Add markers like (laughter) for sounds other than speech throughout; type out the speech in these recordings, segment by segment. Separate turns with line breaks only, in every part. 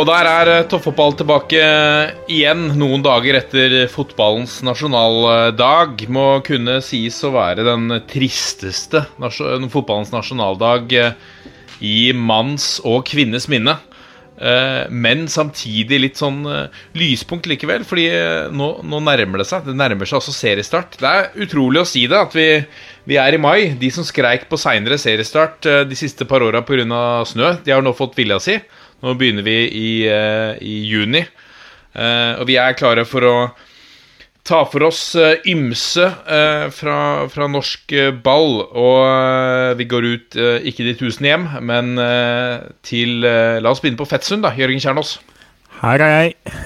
Og der er eh, toppfotball tilbake igjen noen dager etter fotballens nasjonaldag. Må kunne sies å være den tristeste fotballens nasjonaldag eh, i manns og kvinnes minne. Eh, Men samtidig litt sånn eh, lyspunkt likevel, fordi eh, nå, nå nærmer det seg. Det nærmer seg også seriestart. Det er utrolig å si det, at vi, vi er i mai. De som skreik på seinere seriestart eh, de siste par åra pga. snø, de har nå fått vilja si. Nå begynner vi i, eh, i juni, eh, og vi er klare for å ta for oss eh, ymse fra, fra norsk ball. Og vi går ut ikke de tusen hjem, men til La oss begynne på Fettsund, da, Jørgen Kjernås.
Her er jeg.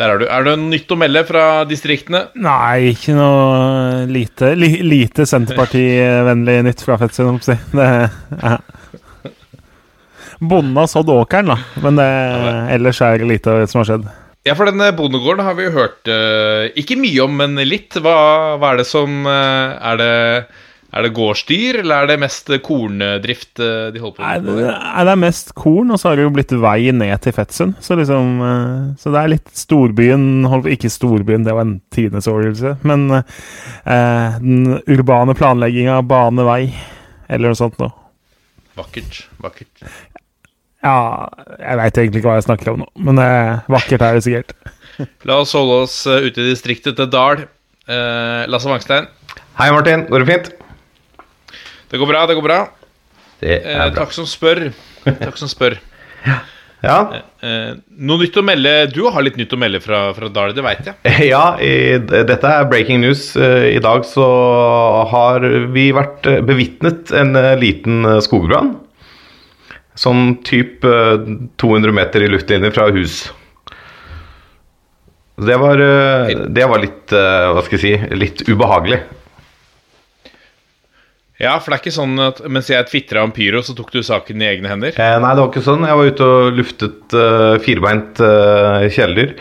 Der er du. Er det noe nytt å melde fra distriktene?
Nei, ikke noe lite, li, lite Senterparti-vennlig nytt fra Fettsund, om å si. Det ja. Bonden har sådd åkeren, da. Men det, ellers er det lite som har skjedd.
Ja, for denne bondegården har vi jo hørt eh, ikke mye om, men litt. Hva, hva er det som eh, Er det er det gårdsdyr, eller er det mest korndrift eh, de holder på med?
nei, det er mest korn, og så har det jo blitt vei ned til Fettsund. Så liksom eh, Så det er litt storbyen Ikke storbyen, det var en tidenes overgivelse, men eh, den urbane planlegginga, bane, vei, eller noe sånt noe.
Vakkert. vakkert.
Ja, jeg veit egentlig ikke hva jeg snakker om nå, men eh, vakkert er det sikkert. (laughs)
La oss holde oss eh, ute i distriktet til Dal. Eh, Lasse Wangstein.
Hei, Martin. Går det fint?
Det går bra, det går bra.
Det
Eh,
er bra.
takk som spør. Takk som spør. (laughs)
Ja,
Eh, noe nytt å melde Du har litt nytt å melde fra, fra Dal, det veit jeg. (laughs)
ja i, dette er breaking news. Eh, I dag så har vi vært eh, bevitnet en eh, liten eh, skogbrann. Sånn typ eh, 200 meter i luftlinje fra hus. Det var, eh, det var litt, eh, hva skal jeg si, litt ubehagelig.
Ja, for det er ikke sånn at mens jeg tvitra om pyro, så tok du saken i egne hender.
Eh, nei, det var ikke sånn. Jeg var ute og luftet uh, firbeint uh, kjæledyr.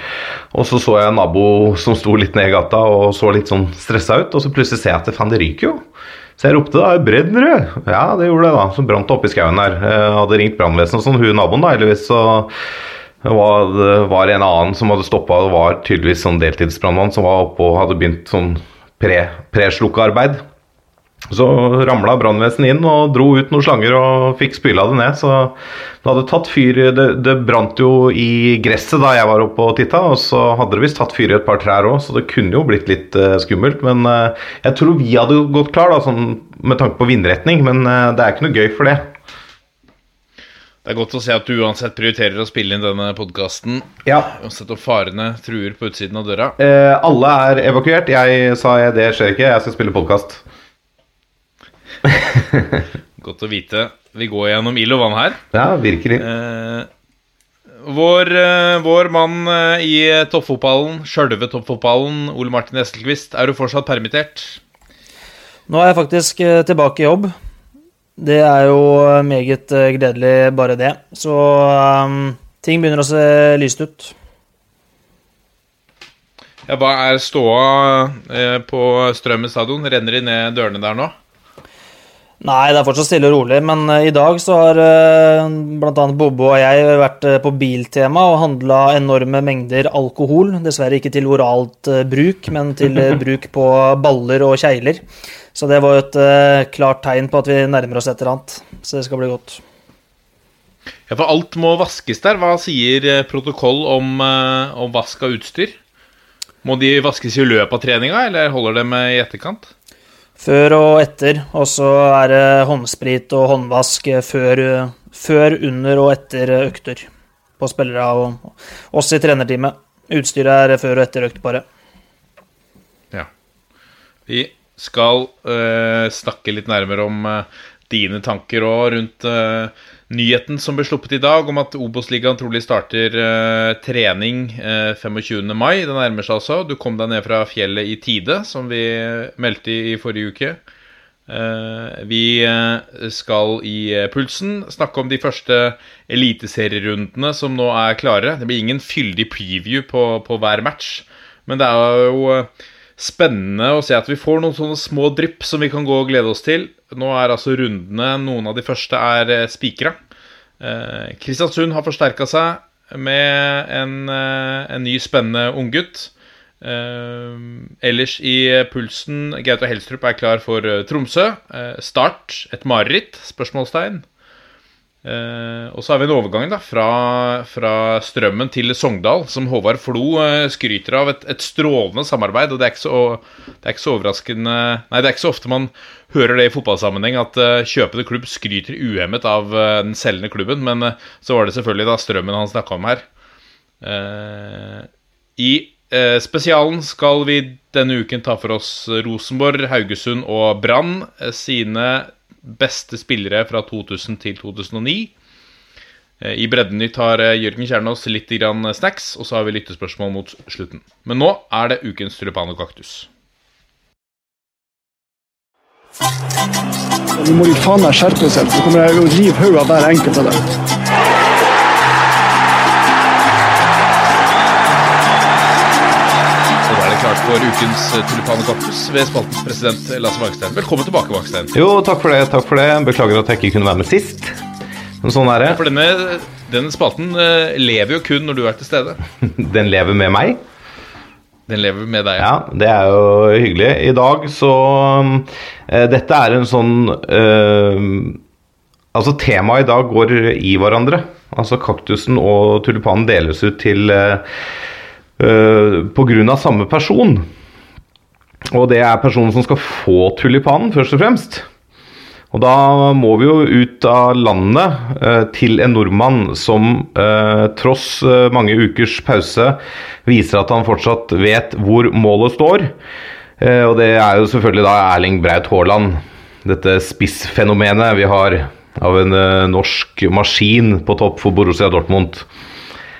Og så så jeg en nabo som sto litt ned i gata og så litt sånn stressa ut. Og så plutselig ser jeg at det, faen, det ryker jo. Så jeg ropte da 'brenner det?' Ja, det gjorde det, da. Så brant oppe i skauen der. Jeg hadde ringt brannvesenet og sånn. Hun naboen, da, heldigvis, så var det var en annen som hadde stoppa. Det var tydeligvis sånn deltidsbrannmann som var oppe og hadde begynt sånn pre- preslukkearbeid. Så ramla brannvesenet inn og dro ut noen slanger og fikk spyla det ned. Så det hadde tatt fyr Det, det brant jo i gresset da jeg var oppe og titta, og så hadde det visst tatt fyr i et par trær òg, så det kunne jo blitt litt uh, skummelt. Men uh, jeg tror vi hadde gått klar, da, sånn, med tanke på vindretning, men uh, det er ikke noe gøy for det.
Det er godt å se at du uansett prioriterer å spille inn denne podkasten.
Ja.
Uansett om farene truer på utsiden av døra.
Eh, alle er evakuert. Jeg sa jeg, det skjer ikke, jeg skal spille podkast. (laughs)
Godt å vite. Vi går gjennom ild og vann her.
Ja, virkelig.
Eh, vår, eh, vår mann eh, i toppfotballen, sjølve toppfotballen, Ole Martin Estelquist, er du fortsatt permittert?
Nå er jeg faktisk eh, tilbake i jobb. Det er jo meget eh, gledelig, bare det. Så eh, ting begynner å se lyst ut.
Ja, hva er ståa eh, på Strømmen stadion? Renner de ned dørene der nå?
Nei, det er fortsatt stille og rolig, men eh, i dag så har eh, bl.a. Bobo og jeg vært eh, på Biltema og handla enorme mengder alkohol. Dessverre ikke til oralt bruk, men til (laughs) bruk på baller og kjegler. Så det var jo et klart tegn på at vi nærmer oss et eller annet. Så det skal bli godt.
Ja, for alt må vaskes der. Hva sier protokoll om, om vask av utstyr? Må de vaskes i løpet av treninga, eller holder dem i etterkant?
Før og etter, og så er det håndsprit og håndvask før, før, under og etter økter på spillere og oss i trenerteamet. Utstyret er før og etter økt, bare.
Ja. Vi skal uh, snakke litt nærmere om uh, dine tanker òg rundt eh, nyheten som ble sluppet i dag, om at Obos-ligaen trolig starter eh, trening eh, 25. mai. Det nærmer seg altså. Du kom deg ned fra fjellet i tide, som vi meldte i, i forrige uke. Eh, vi eh, skal i eh, Pulsen snakke om de første eliteserierundene som nå er klare. Det blir ingen fyldig preview på, på hver match, men det er jo eh, spennende å se at vi får noen sånne små drypp som vi kan gå og glede oss til. Nå er altså rundene Noen av de første er eh, spikra. Eh, Kristiansund har forsterka seg med en, eh, en ny, spennende unggutt. Eh, ellers i pulsen Gaute Helstrup er klar for Tromsø. Start et mareritt? Spørsmålstegn. Eh, og så har vi en overgang da fra, fra Strømmen til Sogndal, som Håvard Flo uh, skryter av. Et, et strålende samarbeid. Og det er, ikke så, det er ikke så overraskende Nei, det er ikke så ofte man hører det i fotballsammenheng at uh, kjøpende klubb skryter uhemmet av den selgende klubben, men så var det selvfølgelig da Strømmen han snakka om her. I spesialen skal vi denne uken ta for oss Rosenborg, Haugesund og Brann sine beste spillere fra 2000 til 2009. Eh, I Breddenytt har eh, Jørgen Kjernås litt grann snacks, og så har vi lyttespørsmål mot slutten. Men nå er det ukens tulipan og kaktus.
Nå må de faen meg skjerpe seg, så kommer jeg å rive hodet av hver enkelt av dem.
Klart for ukens Tulipanekorpus tulipan og kaktus ved spaltens president Lasse Magstein. Velkommen tilbake, Magstein.
Jo, takk for det. takk for det Beklager at jeg ikke kunne være med sist. Men sånn er det.
For denne, denne spalten eh, lever jo kun når du er til stede. (laughs)
Den lever med meg.
Den lever med deg.
Ja, det er jo hyggelig. I dag så uh, Dette er en sånn uh, Altså, temaet i dag går i hverandre. Altså, kaktusen og tulipanen deles ut til uh, På grunn av samme person. Og det er personen som skal få tulipanen, først og fremst. Og da må vi jo ut av landet eh, til en nordmann som eh, tross eh, mange ukers pause viser at han fortsatt vet hvor målet står. Eh, og det er jo selvfølgelig da Erling Braut Haaland. Dette spissfenomenet vi har av en eh, norsk maskin på topp for Borussia Dortmund.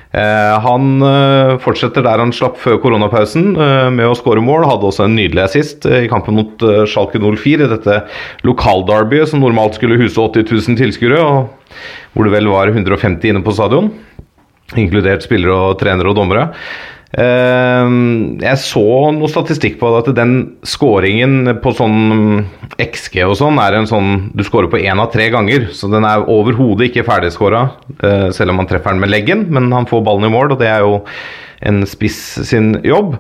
Eh, han eh, fortsetter der han slapp før koronapausen eh, med å skåre mål. Hadde også en nydelig assist i kampen mot Schalke 04, i dette lokalderbyet som normalt skulle huse 80 000 tilskuere, og hvor det vel var 150 inne på stadion. Inkludert spillere og trenere og dommere. Eh, jeg så noe statistikk på at den scoringen på sånn XG og sånn er en sånn Du scorer på én av tre ganger, så den er overhodet ikke ferdigscora. eh, selv om han treffer den med leggen, men han får ballen i mål, og det er jo en spiss sin jobb.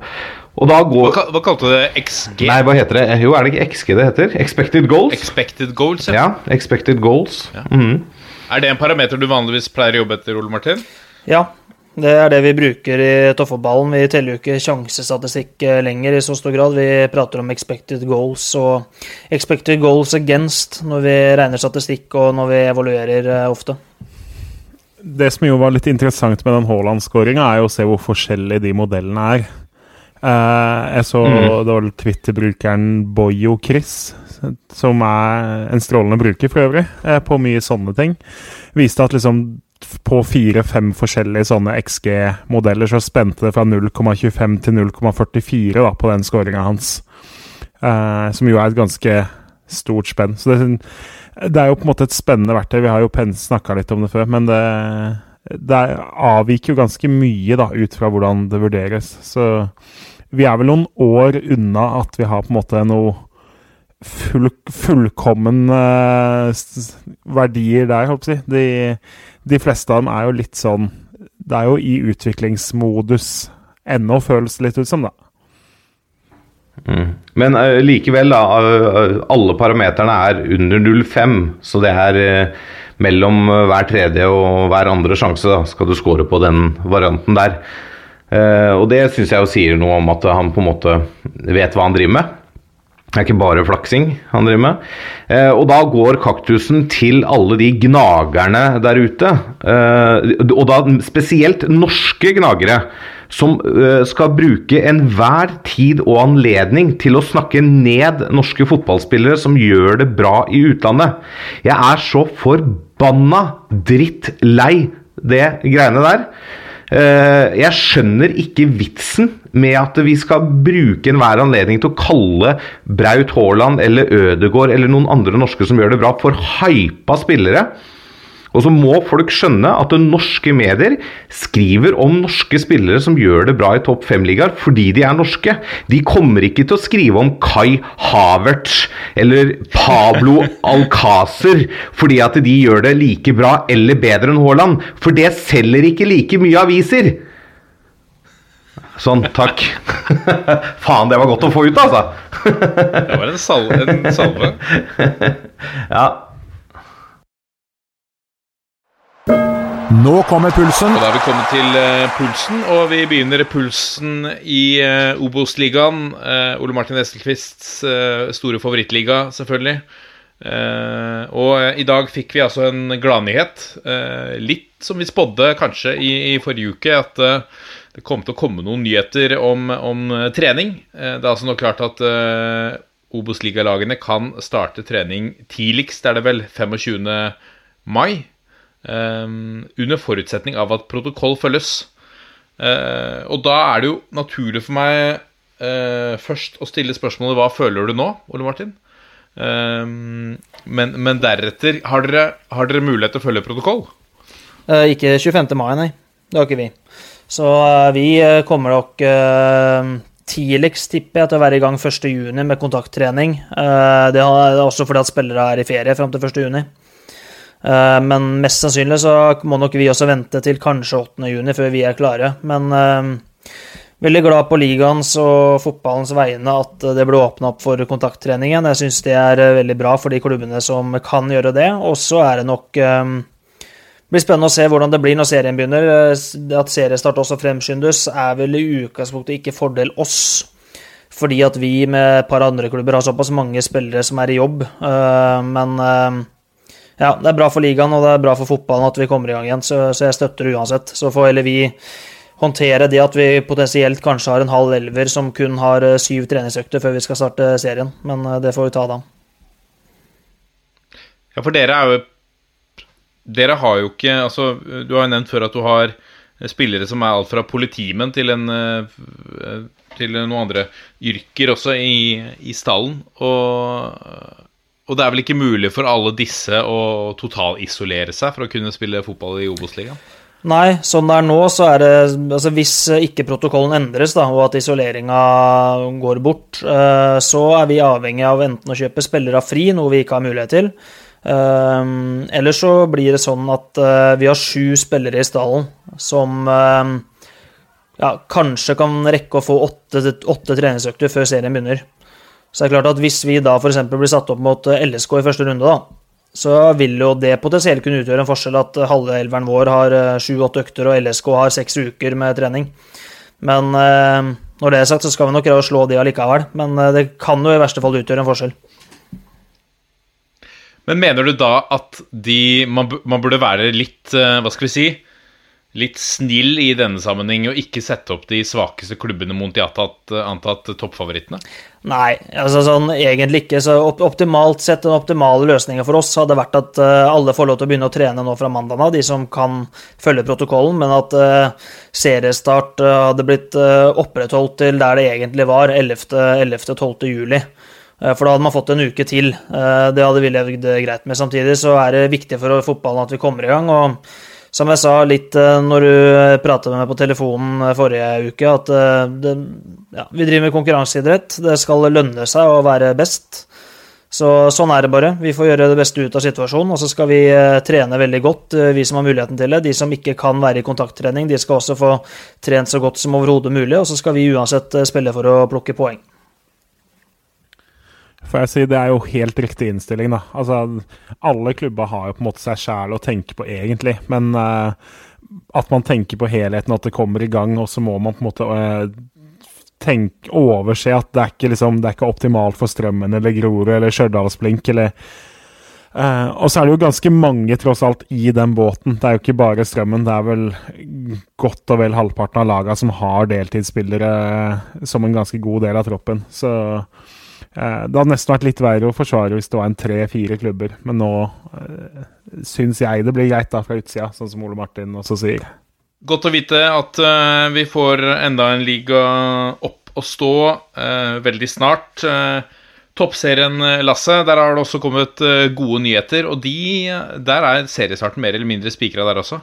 Og da
Hva,
går
kal- hva kalte du det? XG?
Nei, hva heter det? Jo, er det ikke XG det heter? Expected goals?
Expected goals? Ja.
Ja, expected goals. Mhm.
Er det en parameter du vanligvis pleier å jobbe etter, Ole Martin?
Ja, det er det vi bruker i toppfotballen. Vi teller jo ikke sjansestatistikk eh, lenger i så stor grad. Vi prater om expected goals og expected goals against når vi regner statistikk og når vi evaluerer eh, ofte.
Det som jo var litt interessant med den Haaland-skåringa, er jo å se hvor forskjellige de modellene er. Eh, jeg så det var Twitter-brukeren Boyo Chris, som er en strålende bruker for øvrig, på mye sånne ting, viste at liksom på fire-fem forskjellige sånne XG-modeller så spente det fra 0,25 til 0,44 da, på den skåringa hans. Eh, som jo er et ganske stort spenn. Så det, det er jo på en måte et spennende verktøy. Vi har jo snakka litt om det før, men det, det avviker jo ganske mye da, ut fra hvordan det vurderes. Så vi er vel noen år unna at vi har på en måte noe full, fullkommen uh, verdier der, holdt jeg. De, de fleste av dem er jo litt sånn Det er jo i utviklingsmodus ennå, føles det litt ut som, da.
Men uh, likevel, da. Uh, alle parameterne er under 0,5. Så det er eh, mellom hver tredje og hver andre sjanse da, skal du score på den varianten der. Og det syns jeg jo sier noe om at han på en måte vet hva han driver med. Det er ikke bare flaksing han driver med. Eh, og da går kaktusen til alle de gnagerne der ute. Eh, og da spesielt norske gnagere. Som eh, skal bruke enhver tid og anledning til å snakke ned norske fotballspillere som gjør det bra i utlandet. Jeg er så forbanna drittlei det greiene der. Eh, jeg skjønner ikke vitsen med at vi skal bruke enhver anledning til å kalle Braut Haaland eller Ødegaard eller noen andre norske som gjør det bra, for hypa spillere. Og så må folk skjønne at norske medier skriver om norske spillere som gjør det bra i topp fem-ligaer, fordi de er norske. De kommer ikke til å skrive om Kai Havertz eller Pablo (laughs) Alcácer fordi at de gjør det like bra eller bedre enn Haaland. For det selger ikke like mye aviser. Sånn, takk. (laughs) Faen, det var godt å få ut, altså.
Det var en salve. En salve. (laughs)
ja.
Nå kommer pulsen.
Og da er vi kommet til uh, pulsen, og vi begynner pulsen i uh, Obos-ligaen. Uh, Ole Martin Esselquists store favorittliga, selvfølgelig. og i dag fikk vi altså en gladnyhet. litt som vi spådde kanskje i, i forrige uke, at det kom til å komme noen nyheter om, om trening. det er altså nå klart at Obos-ligalagene kan starte trening tidligst, er det vel 25. mai. Um, under forutsetning av at protokoll følges. Uh, og da er det jo naturlig for meg uh, først å stille spørsmålet hva føler du nå, Ole Martin? Um, men, men, deretter, har dere, har dere, mulighet til å følge protokoll?
Uh, ikke 25. mai, nei. Det har ikke vi. Så vi kommer nok tidligst, tipper jeg, til å være i gang 1.6 med kontakttrening. det er også fordi at spillere er i ferie fram til 1.6. Eh, men mest sannsynlig så må nok vi også vente til kanskje 8.6 før vi er klare. Men uh, veldig glad på ligaens og fotballens vegne at det ble åpna opp for kontakttreningen. Jeg syns det er eh, veldig bra for de klubbene som kan gjøre det. Og så er det nok um, blir spennende å se hvordan det blir når serien begynner. At seriestart også fremskyndes, er vel i utgangspunktet ikke fordel oss. Fordi at vi med et par andre klubber har såpass mange spillere som er i jobb. Men ja, det er bra for ligaen og det er bra for fotballen at vi kommer i gang igjen, så, så jeg støtter det uansett. Så får heller vi håndtere det at vi potensielt kanskje har en halv elver som kun har eh, syv treningsøkter før vi skal starte serien, men eh, det får vi ta da.
Ja, for dere er jo Dere har jo ikke Altså, du har jo nevnt før at du har spillere som er alt fra politimenn til en eh, til noen andre yrker også i, i stallen. Og og det er vel ikke mulig for alle disse å totalisolere seg for å kunne spille fotball i Obos-ligaen?
Nei, sånn det er nå, så er det altså Hvis ikke protokollen endres, da, og at isoleringa går bort, eh, så er vi avhengig av enten å kjøpe spillere fri, noe vi ikke har mulighet til. Eh, eller så blir det sånn at eh, vi har sju spillere i stallen som ja, kanskje kan rekke å få åtte, åtte treningsøkter før serien begynner. Så det er klart at hvis vi da f.eks. blir satt opp mot eh, LSK i første runde, da, så vil jo det potensielt kunne utgjøre en forskjell at halve elveren vår har eh, sju-åtte økter, og LSK har seks uker med trening. Men eh, når det er sagt, så skal vi nok greie å slå de allikevel. Men det kan jo i verste fall utgjøre en forskjell.
Men mener du da at de Man, man burde være litt Hva skal vi si? Litt snill i denne sammenheng og ikke sette opp de svakeste klubbene mot de antatt, antatt toppfavorittene?
Nei, altså sånn egentlig ikke. Så optimalt sett, den optimale løsninga for oss hadde vært at uh, alle får lov til å begynne å trene nå fra mandag av, de som kan følge protokollen, men at uh, seriestart uh, hadde blitt opprettholdt til der det egentlig var, 11.-12. juli. For da hadde man fått en uke til. Det hadde vi levd greit med. Samtidig så er det viktig for fotballen at vi kommer i gang. og som jeg sa litt eh, når du pratet med meg på telefonen eh, forrige uke, at eh, det, ja, vi driver med konkurranseidrett. Det skal lønne seg å være best. Så sånn er det bare. Vi får gjøre det beste ut av situasjonen, og så skal vi trene veldig godt, vi som har muligheten til det. De som ikke kan være i kontakttrening, de skal også få trent så godt som overhodet mulig, og så skal vi uansett spille for å plukke poeng
får jeg si. Det er jo helt riktig innstilling, da. Altså, alle klubber har jo på en måte seg sjæl å tenke på, egentlig. Men uh, at man tenker på helheten, at det kommer i gang, og så må man på en måte uh, tenk, overse at det er ikke, liksom, det er ikke optimalt for Strømmen eller Grorud eller Stjørdalsblink eller uh, Og så er det jo ganske mange, tross alt, i den båten. Det er jo ikke bare Strømmen. Det er vel godt og vel halvparten av lagene som har deltidsspillere som en ganske god del av troppen. Så eh, det hadde nesten vært litt verre å forsvare hvis det var en tre-fire klubber, men nå eh, syns jeg det blir greit da fra utsida, sånn som Ole Martin også sier.
Godt å vite at uh, vi får enda en liga opp og stå uh, veldig snart. Uh, Toppserien, eh, Lasse, der har det også kommet eh, gode nyheter. Og de, der er seriestarten mer eller mindre spikra der også.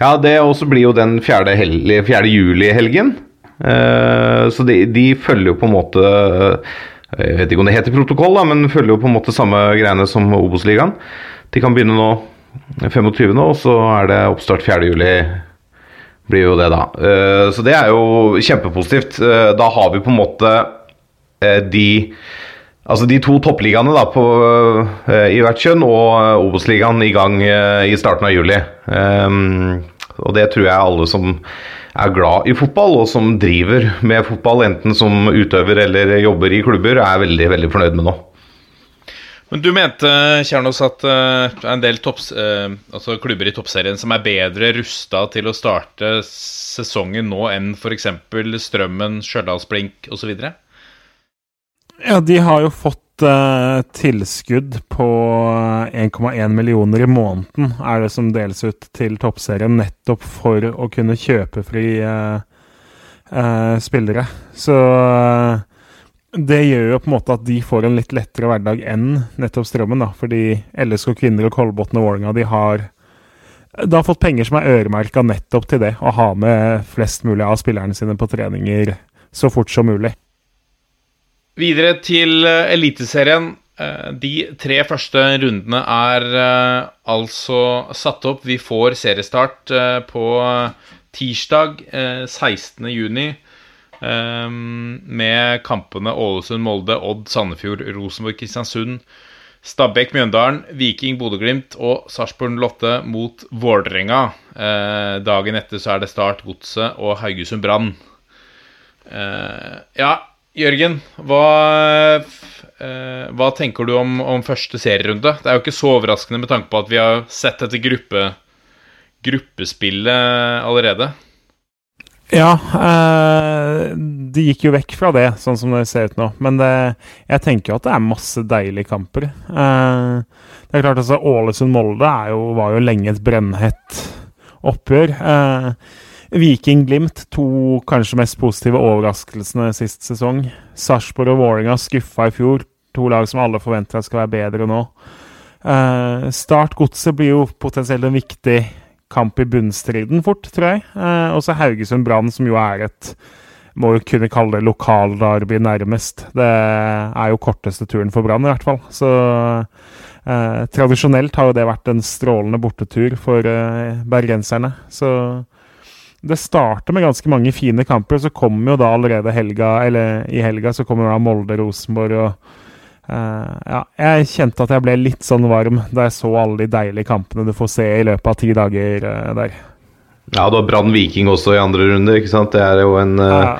Ja, det også blir jo den 4. hel- 4. juli-helgen. Eh, så de, de følger jo på en måte eh, Jeg vet ikke om det heter protokoll, da, men følger jo på en måte samme greiene som Obos-ligaen. De kan begynne nå 25., og så er det oppstart 4. juli. Blir jo det, da. Eh, så det er jo kjempepositivt. Eh, da har vi på en måte eh, de Altså de to toppligaene da på, i hvert kjønn og Obos-ligaen i gang i starten av juli. Og det tror jeg alle som er glad i fotball og som driver med fotball, enten som utøver eller jobber i klubber, er veldig veldig fornøyd med nå.
Men du mente, Kjernos, at eh, det er en del topps, eh, altså klubber i toppserien som er bedre rusta til å starte sesongen nå enn f.eks. Strømmen, Stjørdalsblink osv.?
Ja, de har jo fått uh, tilskudd på 1,1 millioner i måneden, er det som deles ut til toppserien, nettopp for å kunne kjøpe fri uh, uh, spillere. Så eh, det gjør jo på en måte at de får en litt lettere hverdag enn nettopp Strømmen, da. Fordi LSK Kvinner og Kolbotn og Vålerenga, de har de har fått penger som er øremerka nettopp til det, å ha med flest mulig av spillerne sine på treninger så fort som mulig.
Videre til eh, Eliteserien. Eh, De tre første rundene er eh, altså satt opp. Vi får seriestart på tirsdag eh, 16. juni. eh, Med kampene Ålesund, Molde, Odd, Sandefjord, Rosenborg, Kristiansund, Stabæk, Mjøndalen, Viking, Bodø-Glimt og Sarpsborg Lotte mot Vålerenga. Dagen etter så er det Start, Godset og Haugesund Brann. Ja, Jørgen, hva, eh, hva tenker du om, om første serierunde? Det er jo ikke så overraskende med tanke på at vi har sett dette gruppe, gruppespillet allerede.
Ja, eh, de gikk jo vekk fra det, sånn som det ser ut nå. Men det, jeg tenker jo at det er masse deilige kamper. Eh, det er klart altså Ålesund-Molde var jo lenge et brennhett oppgjør. Eh, Viking-Glimt, to kanskje mest positive overraskelsene sist sesong. Sarpsborg og Vålerenga skuffa i fjor. To lag som alle forventer skal være bedre nå. Eh, Start Godset blir jo potensielt en viktig kamp i bunnstriden fort, tror jeg. Eh, og så Haugesund Brann, som jo er et må jo kunne kalle det lokalderby nærmest. Det er jo korteste turen for Brann, i hvert fall. Så eh, tradisjonelt har jo det vært en strålende bortetur for eh, bergenserne. Så det starter med ganske mange fine kamper, så kommer jo da allerede helga, eller i helga så kommer da Molde, Rosenborg og uh, ja, jeg kjente at jeg ble litt sånn varm da jeg så alle de deilige kampene du får se i løpet av ti dager uh, der.
Ja, du har Brann Viking også i andre runde, ikke sant. Det er jo en, uh,
Ja.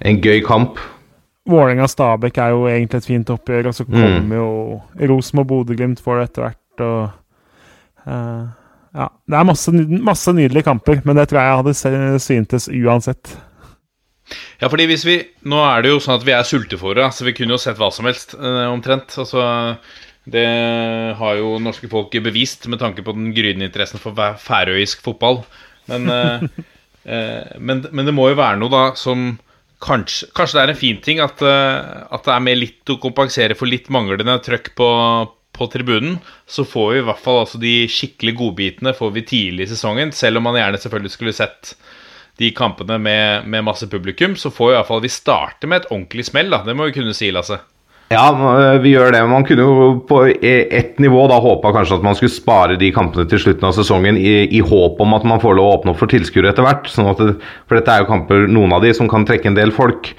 en gøy kamp.
Vålerenga-Stabæk er jo egentlig et fint oppgjør, og så kommer jo Rosenborg og Bodø-Glimt for det etter hvert. og ja, Det er masse, masse nydelige kamper, men det tror jeg hadde syntes uansett.
Ja, fordi hvis vi Nå er det jo sånn at vi er sultefòra, så vi kunne jo sett hva som helst, eh, omtrent. Altså, det har jo norske folk bevist med tanke på den gryende interessen for færøysk fotball. Men, eh, (laughs) eh, men, men det må jo være noe da som Kanskje, kanskje det er en fin ting at, eh, at det er med litt å kompensere for litt manglende trøkk på, på tribunen. Så får vi i hvert fall altså de skikkelig godbitene får vi tidlig i sesongen. Selv om man gjerne selvfølgelig skulle sett de kampene med, med masse publikum, så får vi i hvert fall vi starte med et ordentlig smell. da, Det må vi kunne si, Lasse.
Ja, eh, vi gjør det. Man kunne jo på e- ett nivå da håpa kanskje at man skulle spare de kampene til slutten av sesongen i, i håp om at man får lov å åpne opp for tilskuere etter hvert. Sånn det, for dette er jo kamper, noen av de, som kan trekke en del folk.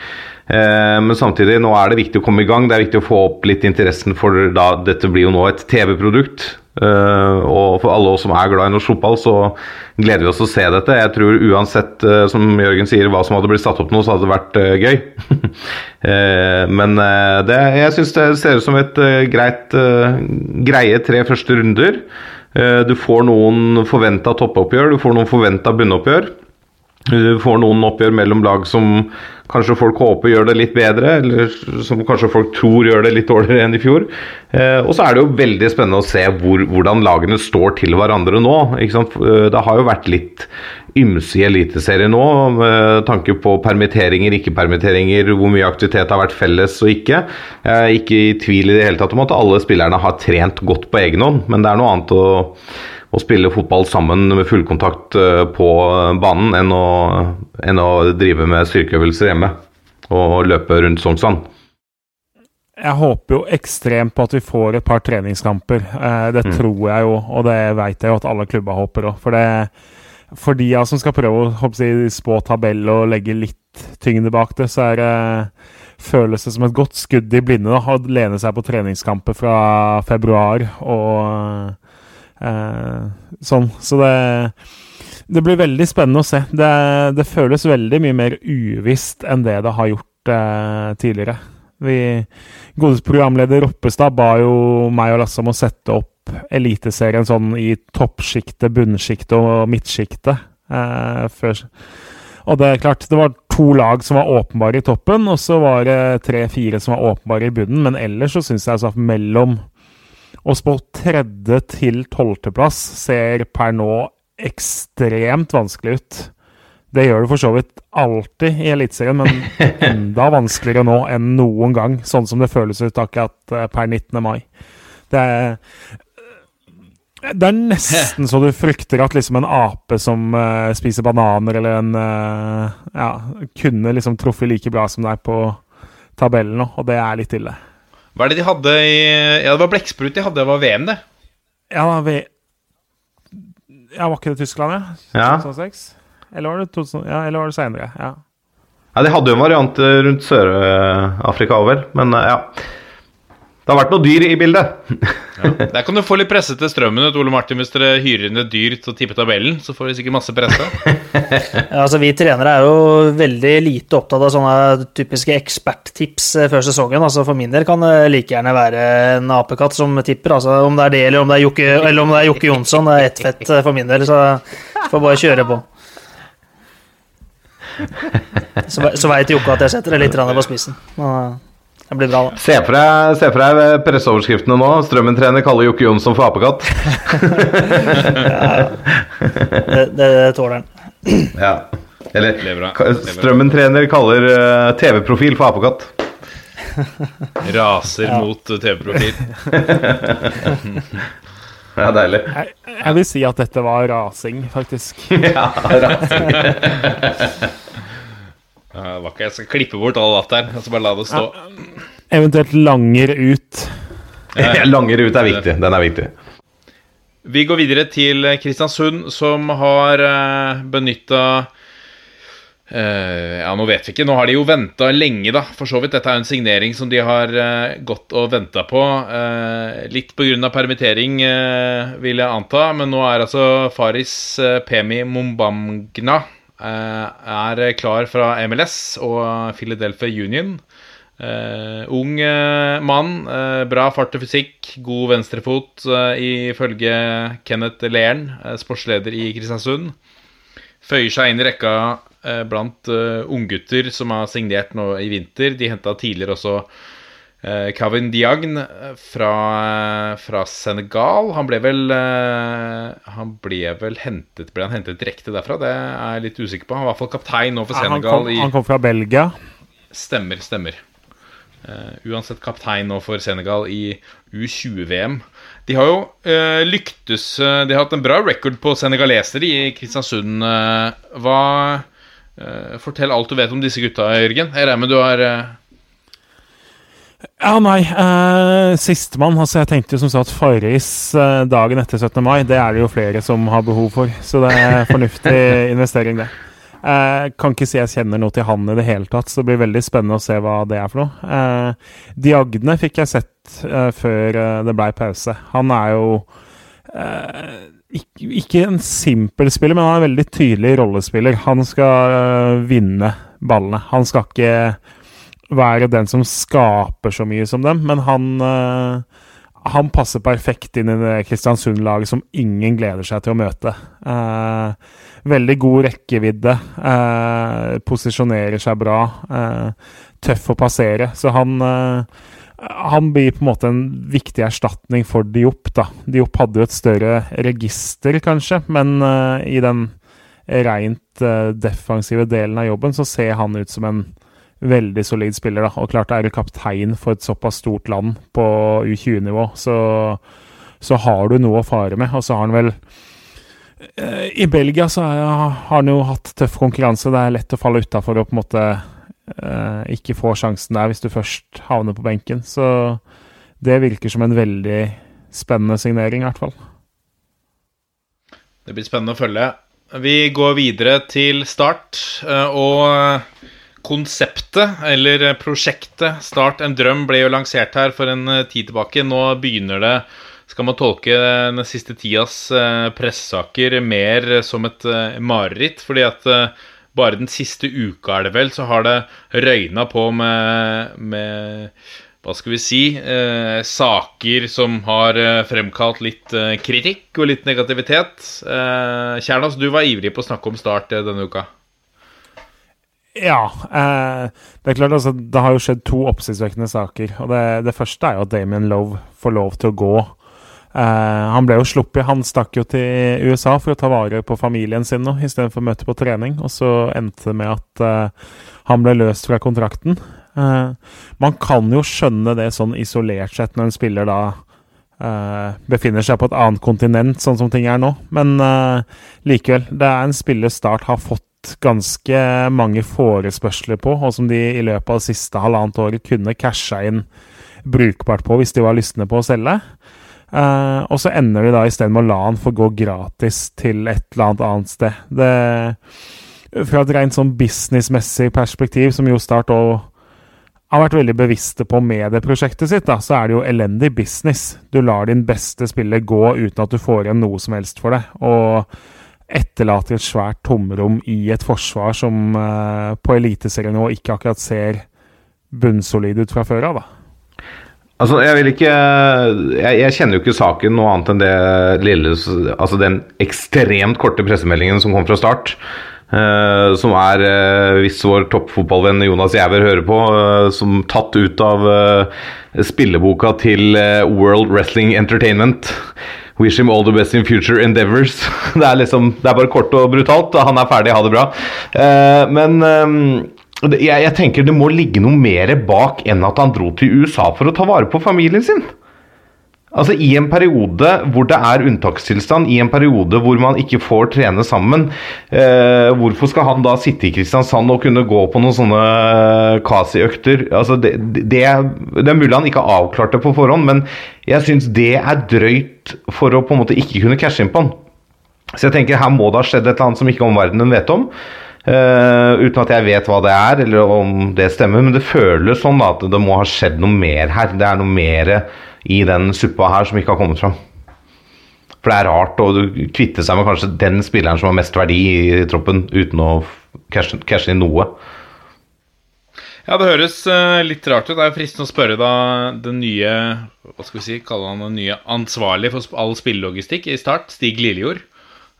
Eh, men samtidig, nå er det viktig å komme i gang. Det er viktig å få opp litt interessen for da Dette blir jo nå et TV-produkt. Eh, og for alle oss som er glad i norsk fotball, så gleder vi oss til å se dette. Jeg tror uansett, eh, som Jørgen sier, hva som hadde blitt satt opp nå, så hadde det vært gøy. (laughs) Men det, jeg syns det ser ut som et greit greie tre første runder. Du får noen forventa toppoppgjør, du får noen forventa bunnoppgjør. Du får noen oppgjør mellom lag som kanskje folk håper gjør det litt bedre, eller som kanskje folk tror gjør det litt dårligere enn i fjor. Eh, og så er det jo veldig spennende å se hvor, hvordan lagene står til hverandre nå. Eh, Det har jo vært litt ymse i Eliteserien nå, med tanke på permitteringer, ikke-permitteringer, hvor mye aktivitet har vært felles og ikke. Jeg er ikke i tvil i det hele tatt om at alle spillerne har trent godt på egen hånd, men det er noe annet å å spille fotball sammen med fullkontakt eh, på banen enn å, enn å drive med styrkeøvelser hjemme og løpe rundt Sognsvann.
Jeg håper jo ekstremt på at vi får et par treningskamper. Eh, det
Mm.
tror jeg jo, og det veit jeg jo at alle klubber håper òg. For, det- for de som skal prøve å jeg, spå tabell og legge litt tyngde bak det, så er det føles det som et godt skudd i blinde da, å lene seg på treningskamper fra februar og eh, sånn. Så det det blir veldig spennende å se. Det, det føles veldig mye mer uvisst enn det det har gjort eh, tidligere. Vi, Godes programleder Roppestad ba jo meg og Lasse om å sette opp Eliteserien sånn i toppsjiktet, bunnsjiktet og midtsjiktet. Eh. Og det er klart, det var to lag som var åpenbare i toppen, og så var det tre-fire som var åpenbare i bunnen. Men ellers så syns jeg altså at mellom å spå tredje til tolvteplass ser per nå ekstremt vanskelig ut. Det gjør det for så vidt alltid i Eliteserien, men (laughs) enda vanskeligere nå enn noen gang, sånn som det føles ut akkurat eh, per 19. mai. Det er, det er nesten så du frykter at liksom en ape som uh, spiser bananer, eller en uh, Ja, kunne liksom truffet like bra som deg på tabellen nå, og det er litt ille.
Hva er det de hadde i Ja, det var blekksprut de hadde, det var VM, det.
Ja, vi Ja, var ikke det Tyskland, ja?
Ja.
2006? Eller var det, 2000, ja, eller var det senere? Ja.
Ja, De hadde jo en variant eh, rundt Sør-Afrika òg, vel. Men eh, ja. Det har vært noe dyr i bildet.
Der kan du få litt presse til strømmen ut, Ole Martin, hvis dere hyrer inn et dyr til å tippe tabellen. Så får vi sikkert masse presse. (laughs)
Ja, altså Vi trenere er jo veldig lite opptatt av sånne typiske eksperttips eh, før sesongen. altså For min del kan det like gjerne være en apekatt som tipper. altså Om det er det, eller om det er Jokke, eller om det er Jokke Jonsson. Det er ett fett eh, for min del, så får bare kjøre på. Så, så veit Jokke at jeg setter det litt på spissen. Men eh, det blir bra, da.
Se for deg, se for deg presseoverskriftene nå. Strømmen-trener kaller Jokke Jonsson for apekatt.
Det, det tåler han. (clears throat)
Ja. Eller
Det er Det er.
Strømmen-trener kaller eh, TV-profil for apekatt.
Raser (laughs) mot eh, TV-profil. (laughs)
Ja, deilig.
Jeg, jeg vil si at dette var rasing, faktisk. (laughs)
Ja, rasing.
Ja, det var ikke, jeg skal klippe bort all latteren og så bare la det stå.
Eventuelt langer ut. (laughs)
Langer ut er viktig. Den er viktig.
Vi går videre til Kristiansund, som har uh, benytta Ja, nå vet vi ikke. Nå har de jo venta lenge, da. For så vidt. Dette er en signering som de har eh, gått og venta på. Uh, litt pga. permittering, eh, vil jeg anta. Men nå er altså Faris eh, Pemi Mumbamgna eh, er klar fra MLS og Philadelphia Union. Eh, ung eh, mann, eh, bra fart og fysikk, god venstrefot, uh, ifølge Kenneth uh, sportsleder i Kristiansund. Føyer seg inn i rekka eh, blant uh, unggutter som har signert nå i vinter. De henta tidligere også eh, Kavin Diagne eh, fra, fra Senegal. Han ble vel eh, Han ble vel hentet Ble han hentet direkte derfra? Det er jeg litt usikker på. Han var i hvert fall kaptein nå for
Han
Senegal.
kom, han kom fra Belgia.
Stemmer, stemmer. Uh, uansett kaptein nå for Senegal i U20-VM. De har jo uh, lyktes uh, De har hatt en bra record på senegaleser i Kristiansund. eh, hva eh, Fortell alt du vet om disse gutta, Jørgen. Jeg regner med du har eh,
Ja, nei. Eh, Sistemann. Altså, jeg tenkte jo som sagt Farris eh, dagen etter 17. mai. Det er det jo flere som har behov for, så det er (laughs) fornuftig investering, det. Eh, kan ikke si jeg kjenner noe til han i det hele tatt, så det blir veldig spennende å se hva det er for noe. Eh, Diagne fikk jeg sett eh, før eh, det blei pause. Han er jo eh, ikke, ikke en simpel spiller, men han er en veldig tydelig rollespiller. Han skal eh, vinne ballene. Han skal ikke være den som skaper så mye som dem, men han uh, han passer perfekt inn i det Kristiansund-laget som ingen gleder seg til å møte. Eh, veldig god rekkevidde. Eh, posisjonerer seg bra. Eh, tøff å passere. Så han, eh, han blir på en måte en viktig erstatning for Diop. da. Diop hadde jo et større register, kanskje, men eh, i den rent defensive delen av jobben så ser han ut som en veldig solid spiller. da, og klart Er du kaptein for et såpass stort land på U20-nivå, så, så har du noe å fare med. Og så har han vel eh, I Belgia så er, har han jo hatt tøff konkurranse. Det er lett å falle utafor og på en måte eh, ikke få sjansen der hvis du først havner på benken. Så det virker som en veldig spennende signering, i hvert fall.
Det blir spennende å følge. Vi går videre til start, eh, og konseptet, eller prosjektet Start en drøm, ble jo lansert her for en eh, tid tilbake. Nå begynner det, skal man tolke den siste tidas eh, pressesaker mer som et mareritt, fordi at bare den siste uka er det vel, så har det røyna på med, med hva skal vi si eh, saker som har eh, fremkalt litt eh, kritikk og litt negativitet. Eh, Kjernas, du var ivrig på å snakke om Start denne uka.
Ja. det er klart altså, det har jo skjedd to oppsiktsvekkende saker. og det, det, første er jo at Damien Love får lov til å gå. han ble jo sluppet. Han stakk jo til USA for å ta vare på familien sin nå, istedenfor å møte på trening. Og så endte det med at han ble løst fra kontrakten. Uh, man kan jo skjønne det sånn isolert sett når en spiller da uh, befinner seg på et annet kontinent, sånn som ting er nå. Men uh, likevel, det er en spiller Start har fått ganske mange forespørsler på, og som de i løpet av det siste halvannet året kunne casha inn brukbart på hvis de var lystne på å selge. og så ender de da isteden med å la han få gå gratis til et eller annet annet sted. Det, fra et rent sånn businessmessig perspektiv, som jo Start òg har vært veldig bevisste på med det prosjektet sitt, da, så er det jo elendig business. Du lar din beste spiller gå uten at du får igjen noe som helst for det. Og etterlater et svært tomrom i et forsvar som eh, på eliteserienivå ikke akkurat ser bunnsolid ut fra før av, da.
Altså, jeg vil ikke jeg, jeg, kjenner jo ikke saken noe annet enn det lille Altså den ekstremt korte pressemeldingen som kom fra start. Uh, som er, uh, hvis vår toppfotballvenn Jonas Jæver hører på, uh, som tatt ut av spilleboka til World Wrestling Entertainment. Wish him all the best in future endeavors. (laughs) det, er liksom, det er bare kort og brutalt. Han er ferdig, ha det bra. men um, jeg, jeg tenker det må ligge noe mer bak enn at han dro til USA for å ta vare på familien sin. Altså I en periode hvor det er unntakstilstand, i en periode hvor man ikke får trene sammen, eh, hvorfor skal han da sitte i Kristiansand og kunne gå på noen sånne Kasi-økter? Altså det, det, det, er mulig han ikke har avklart det på forhånd, men jeg syns det er drøyt for å på en måte ikke kunne cashe inn på han. Så jeg tenker her må det ha skjedd et eller annet som ikke omverdenen vet om. Uh, uten at jeg vet hva det er, eller om det stemmer. Men det føles sånn da, at det må ha skjedd noe mer her. Det er noe mer i den suppa her som ikke har kommet fram. For det er rart å kvitte seg med kanskje den spilleren som har mest verdi i troppen, uten å cashe, cashe inn noe.
Ja, det høres uh, litt rart ut. Det er fristende å spørre da den nye Hva skal vi si, kalle han den nye ansvarlig for all spillelogistikk i Start, Stig Liljord.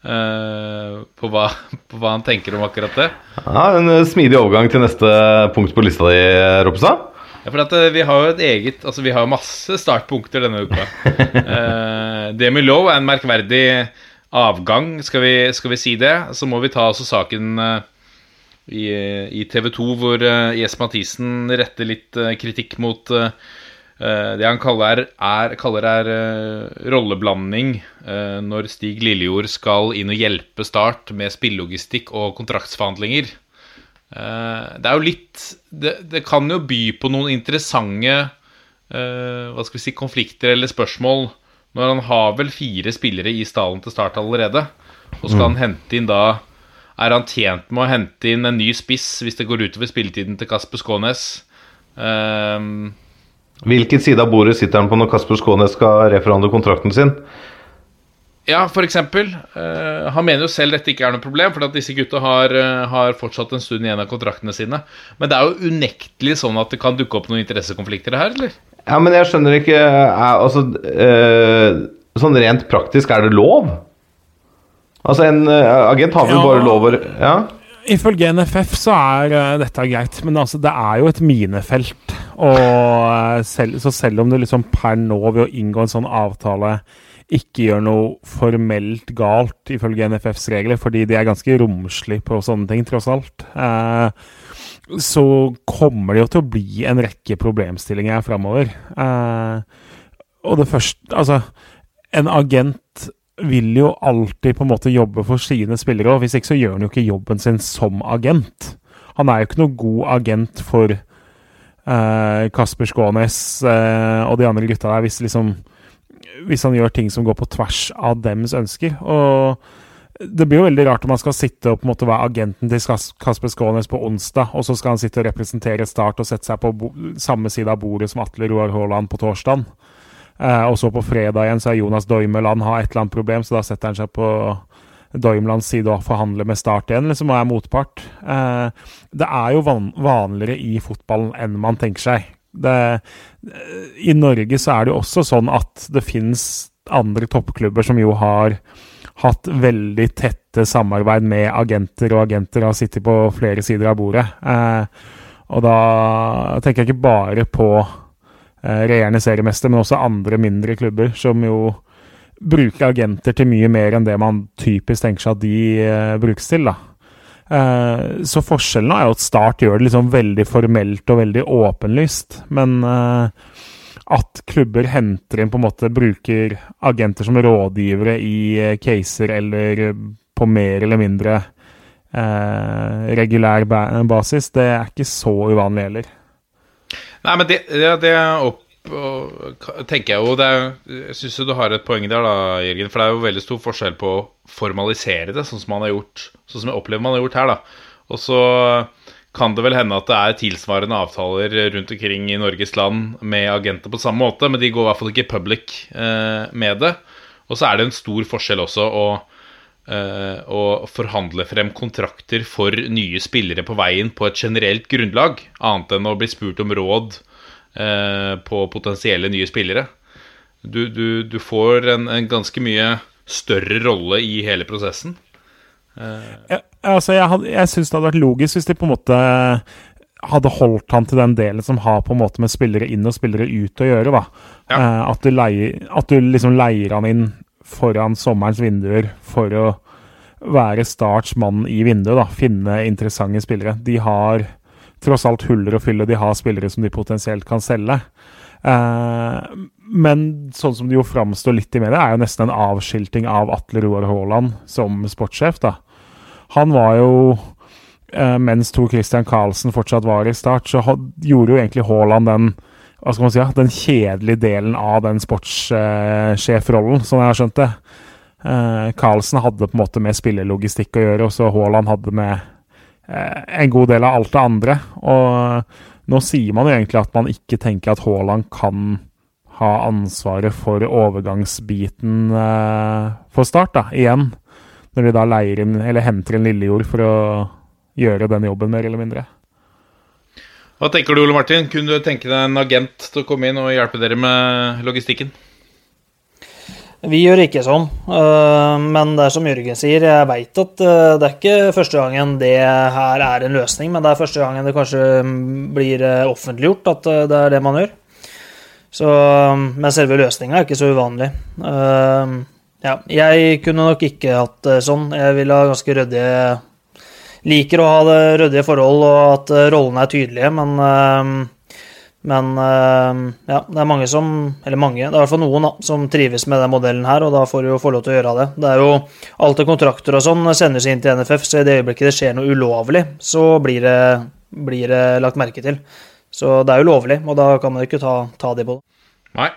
Uh, på, hva, (laughs) på, hva, han tenker om akkurat det.
Ja, En smidig overgang til neste punkt på lista di, Roppestad.
Ja, for at uh, Vi har jo et eget Altså vi har masse startpunkter denne uka. (laughs) uh, Demi Lowe er en merkverdig avgang, skal vi, skal vi, si det. Så må vi ta også saken uh, i, i TV 2 hvor uh, Jes Mathisen retter litt kritikk mot det han kaller er, kaller er rolleblanding når Stig Lillejord skal inn og hjelpe Start med spillelogistikk og kontraktsforhandlinger. Uh, det er jo litt det, det, kan jo by på noen interessante uh, hva skal vi si, konflikter eller spørsmål når han har vel fire spillere i stallen til start allerede. Og skal mm. han hente inn da Er han tjent med å hente inn en ny spiss hvis det går utover spilletiden til Kasper Skånes?
Uh, Hvilken side av bordet sitter han på når Kasper Skånes skal reforhandle kontrakten sin?
Ja, for eksempel. Eh, han mener jo selv dette ikke er noe problem, for at disse gutta har, uh, har fortsatt en stund igjen av kontraktene sine. Men det er jo unektelig sånn at det kan dukke opp noen interessekonflikter her, eller?
Ja, men jeg skjønner ikke er, Altså, uh, sånn rent praktisk, er det lov? Altså, en eh, agent har vel
Ja.
bare lov å Ja?
Ifølge NFF så er eh, dette greit, men altså, det er jo et minefelt. Og eh, selv, så selv om du liksom per nå ved å inngå en sånn avtale ikke gjør noe formelt galt ifølge NFFs regler, fordi de er ganske romslige på sånne ting, tross alt, eh, så kommer det jo til å bli en rekke problemstillinger framover. Eh, og det første Altså, en agent vil jo alltid på en måte jobbe for sine spillere, og hvis ikke så gjør han jo ikke jobben sin som agent. Han er jo ikke noe god agent for eh, Kasper Skånes eh, og de andre gutta der, hvis, liksom, hvis han gjør ting som går på tvers av dems ønsker. Og det blir jo veldig rart om han skal sitte og på en måte være agenten til Kas- Kasper Skånes på onsdag, og så skal han sitte og representere Start og sette seg på samme side av bordet som Atle Roar Haaland på torsdag. Eh, og så på fredag igjen så er Jonas Doimeland har et eller annet problem, så da setter han seg på Doimlands side og forhandler med Start igjen, liksom, og er motpart. Eh, det er jo van vanligere i fotballen enn man tenker seg. Det, I Norge så er det jo også sånn at det finnes andre toppklubber som jo har hatt veldig tette samarbeid med agenter, og agenter har sittet på flere sider av bordet. Eh, og da tenker jeg ikke bare på eh, regjerende seriemester, men også andre mindre klubber som jo bruker agenter til mye mer enn det man typisk tenker seg at de eh, brukes til. da. Eh, så forskjellen er jo at Start gjør det liksom veldig formelt og veldig åpenlyst. Men eh, at klubber henter inn på en måte bruker agenter som rådgivere i eh, caser eller på mer eller mindre regulær basis, det er ikke så uvanlig heller.
Nei, men det, det, det opp og, tenker jeg jo det er, Jeg syns du har et poeng der, da, Jørgen. For det er jo veldig stor forskjell på å formalisere det, sånn som man har gjort Sånn som jeg opplever man har gjort her, da. Og så kan det vel hende at det er tilsvarende avtaler rundt omkring i Norges land med agenter på samme måte, men de går i hvert fall ikke public eh, med det. Og så er det en stor forskjell også å, eh, å forhandle frem kontrakter for nye spillere på veien på et generelt grunnlag, annet enn å bli spurt om råd på potensielle nye spillere. Du, du, du får en, en ganske mye større rolle i hele prosessen.
Jeg, altså jeg had- jeg syns det hadde vært logisk hvis de på en måte hadde holdt han til den delen som har på en måte med spillere inn og spillere ut å gjøre. da.
Ja.
Eh, at, du leier, at du liksom leier han inn foran sommerens vinduer for å være Starts mann i vinduet. da, Finne interessante spillere. De har tross alt huller å fylle, de har spillere som de potensielt kan selge. Eh, men sånn som det jo framstår litt i media, er jo nesten en avskilting av Atle Roar Haaland som sportssjef. da. Han var jo eh, Mens Tor Christian Karlsen fortsatt var i Start, så had, gjorde jo egentlig Haaland den hva skal man si, den kjedelige delen av den sportssjefrollen, som jeg har skjønt det. Eh, hadde på en måte med spillelogistikk å gjøre, og så Haaland hadde med en god del av alt det andre. Og nå sier man jo egentlig at man ikke tenker at Haaland kan ha ansvaret for overgangsbiten eh, for Start, da, igjen. Når de da leier inn, eller henter inn Lillejord for å gjøre den jobben, mer eller mindre.
Hva tenker du, Ole Martin? Kunne du tenke deg en agent til å komme inn og hjelpe dere med logistikken?
Vi gjør ikke sånn, øh, men det er som Jørgen sier, jeg veit at øh, det er ikke første gangen det her er en løsning, men det er første gangen det kanskje mm, blir øh, offentliggjort at det er det man gjør. Så, men selve løsninga er ikke så uvanlig. Ja, jeg kunne nok ikke hatt det sånn. Jeg vil ha ganske ryddige Liker å ha det ryddige forhold og at rollene er tydelige, men men øh, ja, det er mange som Eller mange, det er i hvert fall noen da, som trives med den modellen her, og da får du jo få lov til å gjøre det. Det er jo Alt av kontrakter og sånn sendes inn til NFF, så i det øyeblikket det skjer noe ulovlig, så blir det, blir det lagt merke til. Så det er jo lovlig, og da kan man jo ikke ta, ta de på det.
Nei.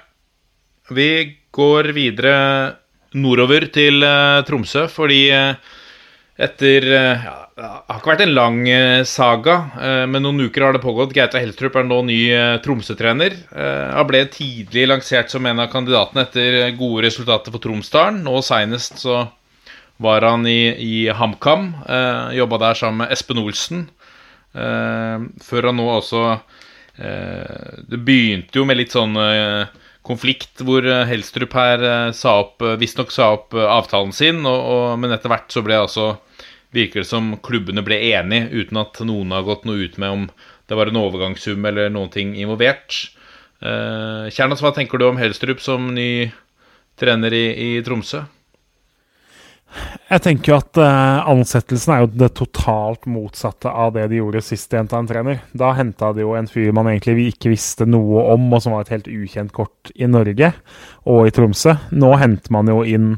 Vi går videre nordover til eh, Tromsø, fordi eh, etter eh, ja, Det har ikke vært en lang eh, saga, eh, men noen uker har det pågått. Gaute Helstrup er nå ny Tromsø-trener. Han ble tidlig lansert som en av kandidatene etter gode resultater for Tromsdalen. Nå seinest så var han i, i HamKam. Jobba der sammen med Espen Olsen. Før han nå også Det begynte jo med litt sånn konflikt hvor eh, Helstrup her eh, sa opp eh, visstnok sa opp avtalen sin, og, og, men etter hvert så ble altså virker det som klubbene ble enige, uten at noen har gått noe ut med om det var en overgangssum eller noen ting involvert. Kjernas, hva tenker du om Helstrup som ny trener i, i Tromsø?
Jeg tenker jo at uh, ansettelsen er jo det totalt motsatte av det de gjorde sist de henta en trener. Da henta de jo en fyr man egentlig ikke visste noe om, og som var et helt ukjent kort i Norge og i Tromsø. Nå henter man jo inn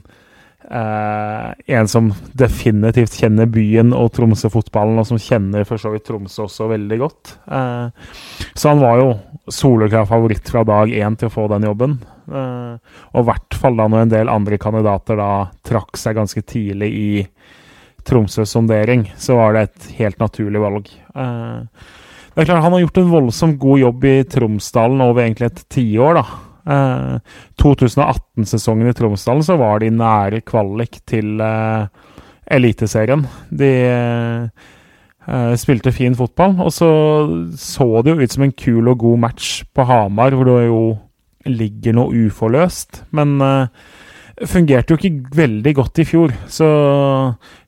uh, en som definitivt kjenner byen og Tromsø-fotballen, og som kjenner for så vidt Tromsø også veldig godt. Uh, så han var jo soleklar favoritt fra dag én til å få den jobben. Eh, og i hvert fall da når en del andre kandidater da trakk seg ganske tidlig i Tromsøs sondering, så var det et helt naturlig valg. Eh, det er klart Han har gjort en voldsomt god jobb i Tromsdalen over egentlig et tiår. da. Eh, 2018-sesongen i Tromsdalen så var de nære kvalik til eh, Eliteserien. De eh, spilte fin fotball, og så så det jo ut som en kul og god match på Hamar, hvor det jo ligger noe uforløst. Men uh, fungerte jo ikke veldig godt i fjor. Så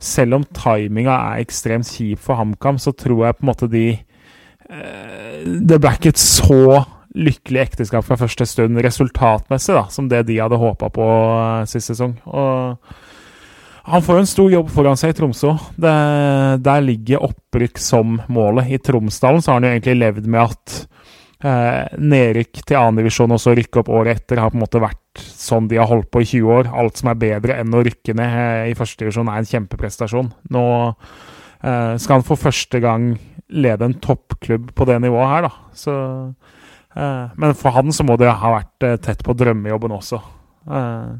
selv om timinga er ekstremt kjip for HamKam, så tror jeg på en måte de uh, Det ble ikke et så lykkelig ekteskap fra første stund resultatmessig da, som det de hadde håpa på uh, sist sesong. Og han får jo en stor jobb foran seg i Tromsø. Det, der ligger opprykk som målet. I Tromsdalen så har han jo egentlig levd med at Eh, nedrykk til annendivisjon og så rykke opp året etter har på en måte vært sånn de har holdt på i 20 år. Alt som er bedre enn å rykke ned eh, i førstedivisjon, er en kjempeprestasjon. Nå eh, skal han for første gang lede en toppklubb på det nivået her, da. Så, eh, men for han så må det ha vært eh, tett på drømmejobben også. Eh,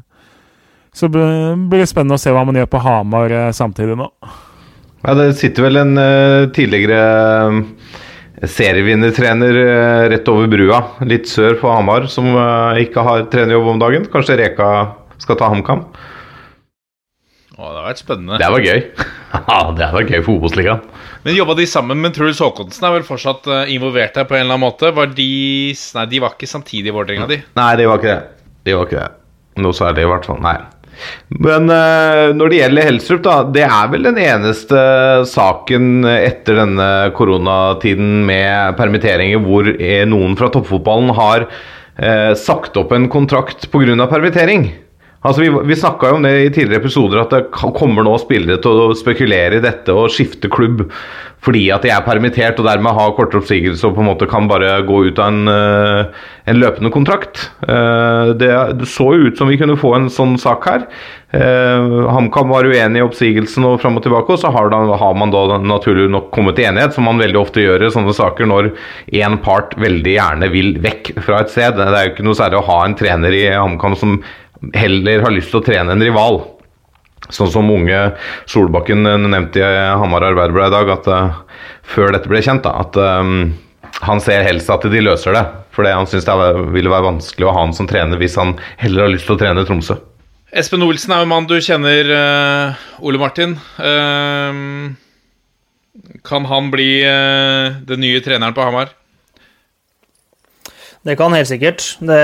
så blir det spennende å se hva man gjør på Hamar samtidig nå.
Ja, det sitter vel en tidligere serievinnertrener eh, rett over brua, litt sør på Hamar, som eh, ikke har trenerjobb om dagen. Kanskje Reka skal ta HamKam?
Å, det har vært spennende.
Det var gøy. (laughs) Ja, det var gøy for Obos-ligaen.
Men Jobba de sammen med Truls Håkonsen? Er vel fortsatt uh, involvert her på en eller annen måte? Var de Nei, de var ikke samtidig i Vålerenga, de?
Nei, de var ikke det. De var ikke det. Noe særlig, i hvert fall. Nei. Men uh, når det gjelder Helstrup, da, det er vel den eneste saken etter denne koronatiden med permitteringer hvor noen fra toppfotballen har uh, sagt opp en kontrakt pga. permittering. Altså Vi, vi snakka jo om det i tidligere episoder, at det kommer nå spillere til å spekulere i dette og skifte klubb fordi at de er permittert og dermed har kortere oppsigelse og på en måte kan bare gå ut av en, eh, en løpende kontrakt. Eh, det, det, så jo ut som vi kunne få en sånn sak her. Eh, HamKam var uenig i oppsigelsen og fram og tilbake, og så har, da, har, man da naturlig nok kommet til enighet, som man veldig ofte gjør i sånne saker når én part veldig gjerne vil vekk fra et sted. Det er jo ikke noe særlig å ha en trener i HamKam som heller har lyst til å trene en rival. Sånn som unge Solbakken nevnte i Hamar Arbeiderblad i dag, at uh, før dette ble kjent, da, at um, han ser helst at de løser det. Fordi han syns det ville være vanskelig å ha han som trener hvis han heller har lyst til å trene Tromsø.
Espen Olsen er jo en mann du kjenner, uh, Ole Martin. Uh, kan han bli den nye treneren på Hamar?
Det kan helt sikkert. Det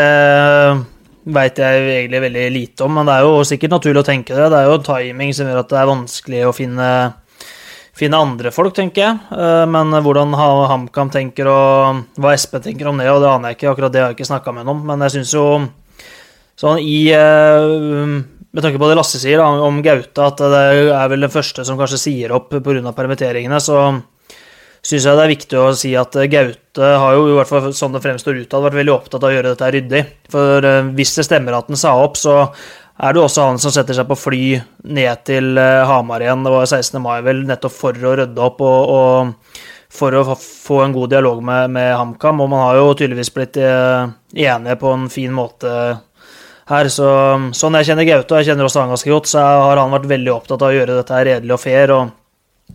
veit jeg egentlig veldig lite om, men det er jo sikkert naturlig å tenke det. Det er jo timing som gjør at det er vanskelig å finne, finne andre folk, tenker jeg. Eh, men hvordan HamKam tenker og hva SP tenker om det, og det aner jeg ikke. Akkurat det har jeg ikke snakka med ham om. Men jeg syns jo sånn i eh, Med tanke på det Lasse sier om Gaute, at det er vel den første som kanskje sier opp pga. permitteringene, så syns jeg det er viktig å si at eh, Gaute har jo, i hvert fall sånn det fremstår utad, vært veldig opptatt av å gjøre dette ryddig. For eh, hvis det stemmer at han sa opp, så er det også han som setter seg på fly ned til eh, Hamar igjen, det var 16. mai vel, nettopp for å rydde opp og, og for å få en god dialog med, med HamKam. Og man har jo tydeligvis blitt enige på en fin måte her. Så, sånn jeg kjenner Gaute, og jeg kjenner også han ganske godt, så har han vært veldig opptatt av å gjøre dette redelig og fair. og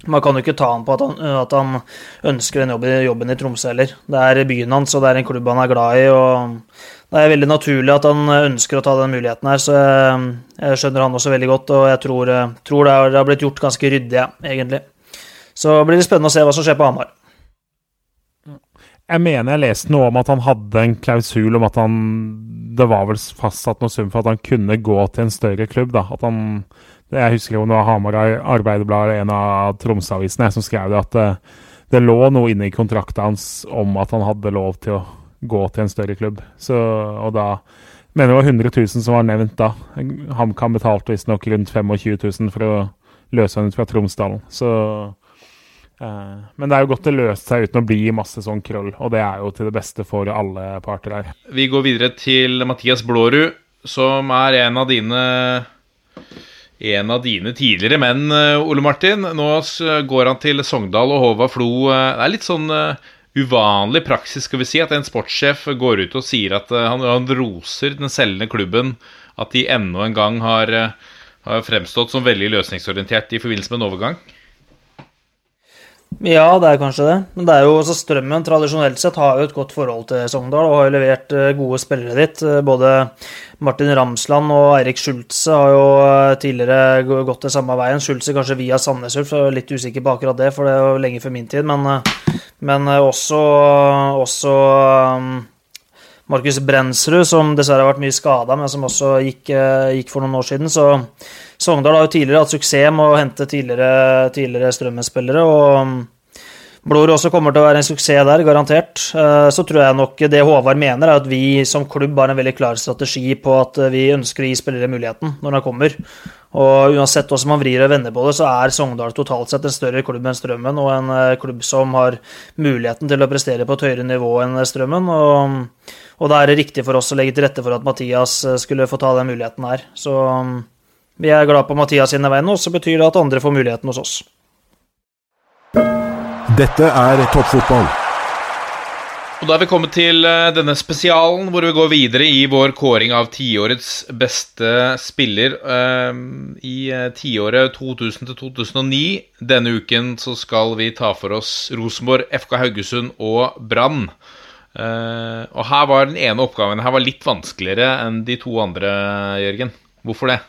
Man kan jo ikke ta han på at han, at han ønsker den jobben, jobben i Tromsø heller. Det er byen hans, og det er en klubb han er glad i. og Det er veldig naturlig at han ønsker å ta den muligheten her, så jeg, jeg skjønner han også veldig godt. Og jeg tror, tror det, har, blitt gjort ganske ryddig, egentlig. Så blir det spennende å se hva som skjer på Hamar.
Jeg mener jeg leste noe om at han hadde en klausul om at han Det var vel fastsatt noe sum for at han kunne gå til en større klubb. da. At han, Jeg husker jo det var Hamar Arbeiderblad, en av Tromsø-avisene, som skrev det at det, det lå noe inne i kontrakten hans om at han hadde lov til å gå til en større klubb. Så, og da mener det var 100 000 som var nevnt da. HamKam betalte visstnok rundt 25 000 for å løse han ut fra Tromsdalen. Så Uh, men det er jo godt det løste seg uten å bli masse sånn krøll, og det er jo til det beste for alle parter her.
Vi går videre til Mathias Blårud, som er en av dine en av dine tidligere menn, eh, Ole Martin. Nå går han til Sogndal og Håvard Flo. Eh, det er litt sånn uvanlig praksis skal vi si, at en sportssjef går ut og sier at han, han roser den selgende klubben. At de enda en gang har, har fremstått som veldig løsningsorientert i forbindelse med en overgang.
Ja, det er kanskje det. Men det er jo også Strømmen tradisjonelt sett har jo et godt forhold til Sogndal og har jo levert eh, gode spillere dit. Eh, både Martin Ramsland og Eirik Schulze har jo eh, tidligere gått den samme veien. Schulze kanskje via Sandnes Ulf, litt usikker på akkurat det, for det er jo lenge før min tid. Men, men også, også Markus Brensrud, som dessverre har vært mye skada, men som også gikk, gikk for noen år siden. så Sogndal har jo tidligere hatt suksess med å hente tidligere, tidligere Strømmen-spillere. og Blod også kommer til å være en suksess der, garantert. Uh, så tror jeg nok det Håvard mener, er at vi som klubb har en veldig klar strategi på at uh, vi ønsker å gi spillere muligheten når de kommer. Og uansett hvordan man vrir og vender på det, så er Sogndal totalt sett en større klubb enn Strømmen, og en uh, klubb som har muligheten til å prestere på et høyere nivå enn Strømmen. Og, og da er det riktig for oss å legge til rette for at Mathias skulle få ta den muligheten her. Så vi er glad på Mathias sine vegne, og så betyr det at andre får muligheten hos oss.
Dette er toppfotball.
Og Da er vi kommet til eh, denne spesialen hvor vi går videre i vår kåring av tiårets beste spiller uh, i eh, tiåret 2000 2009. Denne uken så skal vi ta for oss Rosenborg, FK Haugesund og Brann. Og her var den ene oppgaven her var litt vanskeligere enn de to andre, Jørgen. Hvorfor det?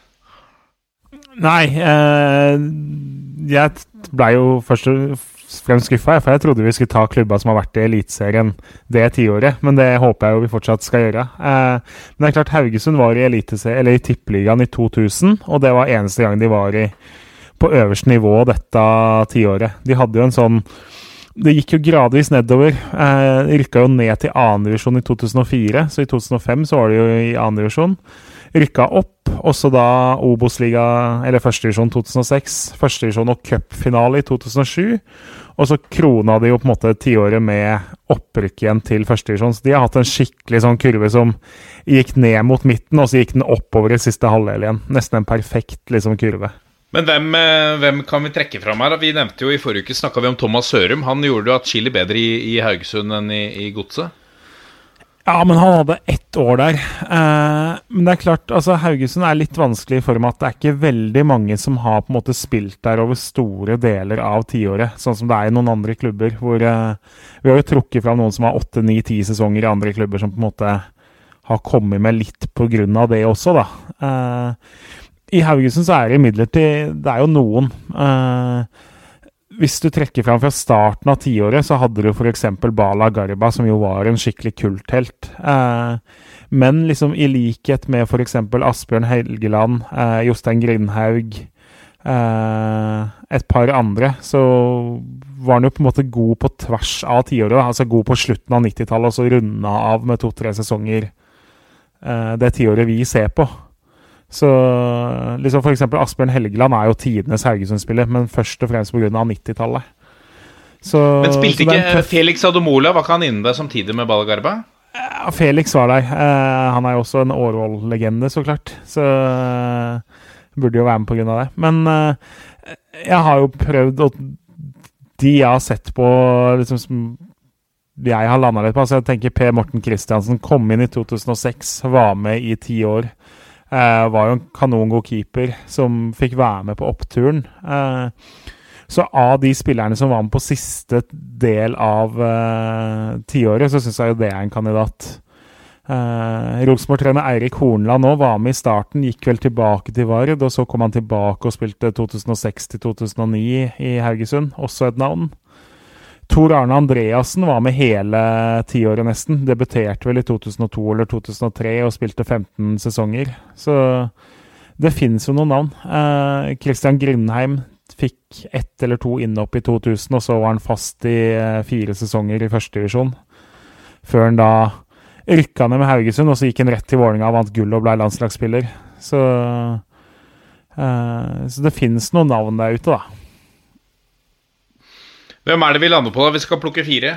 Nei, eh, jeg blei jo først og fremst skuffa, for jeg trodde vi skulle ta klubba som har vært i Eliteserien det tiåret. Men det håper jeg jo vi fortsatt skal gjøre. Eh, men det er klart Haugesund var i, i Tippeligaen i 2000, og det var eneste gang de var i, på øverste nivå dette tiåret. De hadde jo en sånn det gikk jo gradvis nedover. Eh, rykka jo ned til annendivisjon i 2004, så i 2005 så var de jo i annendivisjon. Rykka opp, også da Obos-liga, eller førstedivisjon 2006. Førstedivisjon og cupfinale i 2007. Og så krona de jo på en måte tiåret med opprykk igjen til førstedivisjon. Så de har hatt en skikkelig sånn kurve som gikk ned mot midten, og så gikk den oppover i siste halvdel igjen. Nesten en perfekt liksom kurve.
Men hvem, eh, hvem, kan vi trekke fram her? Vi nevnte jo I forrige uke snakka vi om Thomas Sørum. Han gjorde jo atskillig bedre i, i, Haugesund enn i, i Godset.
Ja, men han hadde ett år der. Eh, men det er klart, altså Haugesund er litt vanskelig i form av at det er ikke veldig mange som har på en måte spilt der over store deler av tiåret, sånn som det er i noen andre klubber. hvor eh, Vi har jo trukket fram noen som har åtte, ni, ti sesonger i andre klubber, som på en måte har kommet med litt på grunn av det også, da. Eh, I Haugesund så er det imidlertid Det er jo noen. Eh, hvis du trekker fram fra starten av tiåret, så hadde du f.eks. Bala Garba, som jo var en skikkelig kulthelt. Eh, men liksom i likhet med f.eks. Asbjørn Helgeland, eh, Jostein Grindhaug, eh, et par andre, så var han jo på en måte god på tvers av tiåret. Altså god på slutten av 90-tallet, og så runda av med to-tre sesonger eh, det tiåret vi ser på. Så liksom eksempel Asbjørn Helgeland er jo tidenes Haugesund-spiller, men først og fremst pga. 90-tallet.
Men spilte ikke Felix Adomola, var ikke han inne der samtidig med Balagarba?
Ja, Felix var der. Eh, han er jo også en Årvoll-legende, så klart. Så eh, burde jo være med pga. det. Men eh, jeg har jo prøvd å De jeg har sett på liksom, jeg har landa litt på. Altså, jeg tenker Per Morten Christiansen kom inn i 2006, var med i ti år. Eh, var jo en kanongod keeper som fikk være med på oppturen. Eh, så av de spillerne som var med på siste del av eh, tiåret, så syns jeg jo det er en kandidat. Eh, Rosenborg-trener Eirik Hornland nå var med i starten, gikk vel tilbake til Vard. Og så kom han tilbake og spilte 2006 til 2009 i Haugesund, også et navn. Tor Arne Andreassen var med hele tiåret nesten. Debuterte vel i 2002 eller 2003 og spilte 15 sesonger. Så det finnes jo noen navn. Eh, Christian Grindheim fikk ett eller to innhopp i 2000, og så var han fast i eh, fire sesonger i førstedivisjon. Før han da rykka ned med Haugesund, og så gikk han rett til Vålerenga vant gull og ble landslagsspiller. Så, eh, så det finnes noen navn der ute, da.
Hvem er det vi lander på, da? Vi skal plukke fire.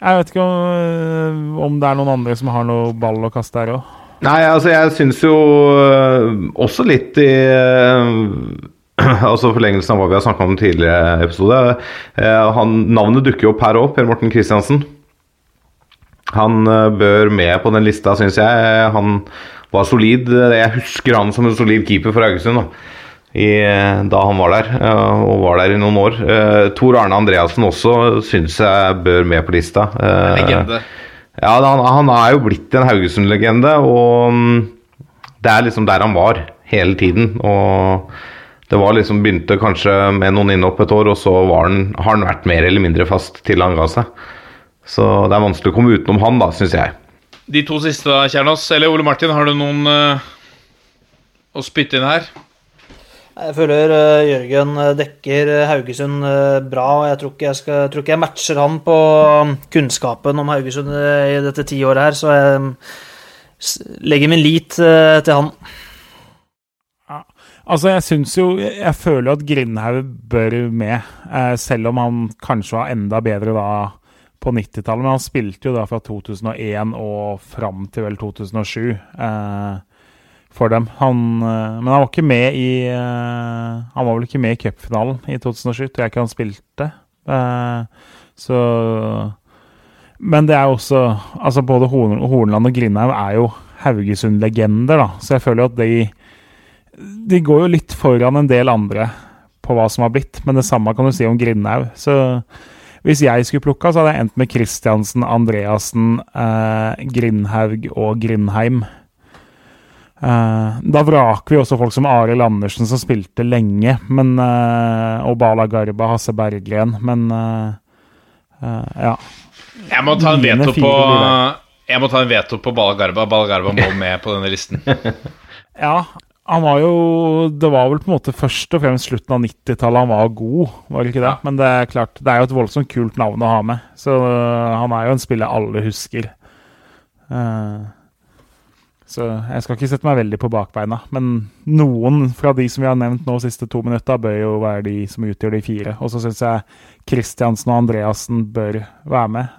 Jeg vet ikke om, om det er noen andre som har noe ball å kaste her òg.
Nei, altså jeg syns jo øh, også litt i øh, (clears throat) Altså forlengelsen av hva vi har snakka om i tidligere episode. øh, han, navnet dukker jo opp her òg, Per Morten Kristiansen. Han øh, bør med på den lista, syns jeg. Han var solid. Jeg husker han som en solid keeper for Haugesund. da i, da han var der, eh, og var der i noen år. Uh, Tor Arne Andreassen også syns jeg bør med på lista.
Legende.
Ja, han, han er jo blitt en Haugesund-legende, og um, det er liksom der han var hele tiden. Og det var liksom begynte kanskje med noen innhopp et år, og så han, har han vært mer eller mindre fast til han ga seg. Så det er vanskelig å komme utenom han, da, syns jeg.
De to siste, da, Kjernås. Eller Ole Martin, har du noen uh, å spytte inn her?
Jeg føler uh, Jørgen dekker Haugesund uh, bra. og Jeg tror ikke jeg, tror ikke jeg matcher han på um, kunnskapen om Haugesund i dette tiåret her, så jeg um, legger min lit til han.
Ja. Altså, jeg syns jo Jeg føler at Grindhaug bør med, selv om han kanskje var enda bedre da på 90-tallet. Men han spilte jo da fra 2001 og fram til vel 2007. Eh, for dem. Han, men han var ikke med i Han var vel ikke med i cupfinalen i 2007, tror jeg ikke han spilte. Så Men det er jo også Altså, både Hornland og Grindheim er jo Haugesund-legender, da. Så jeg føler jo at de De går jo litt foran en del andre på hva som har blitt, men det samme kan du si om Grindhaug. Så hvis jeg skulle plukka, så hadde jeg endt med Kristiansen, Andreassen, eh, Grindhaug og Grindheim. Uh, da vraker vi også folk som Arild Andersen, som spilte lenge, men, uh, og Bala Garba, Hasse Berggren, men uh, ja.
Jeg må ta en veto på Jeg må ta en veto på Bala Garba. Bala Garba må (laughs) med på denne listen. (laughs)
ja, han var jo Det var vel på en måte først og fremst slutten av 90-tallet han var god, var det ikke det? Ja. Men det er klart, det er jo et voldsomt kult navn å ha med, så han er jo en spiller alle husker. Uh, så jeg skal ikke sette meg veldig på bakbeina. Men noen fra de som vi har nevnt nå de siste to minutta, bør jo være de som utgjør de fire. Og så syns jeg Kristiansen og Andreassen bør være med.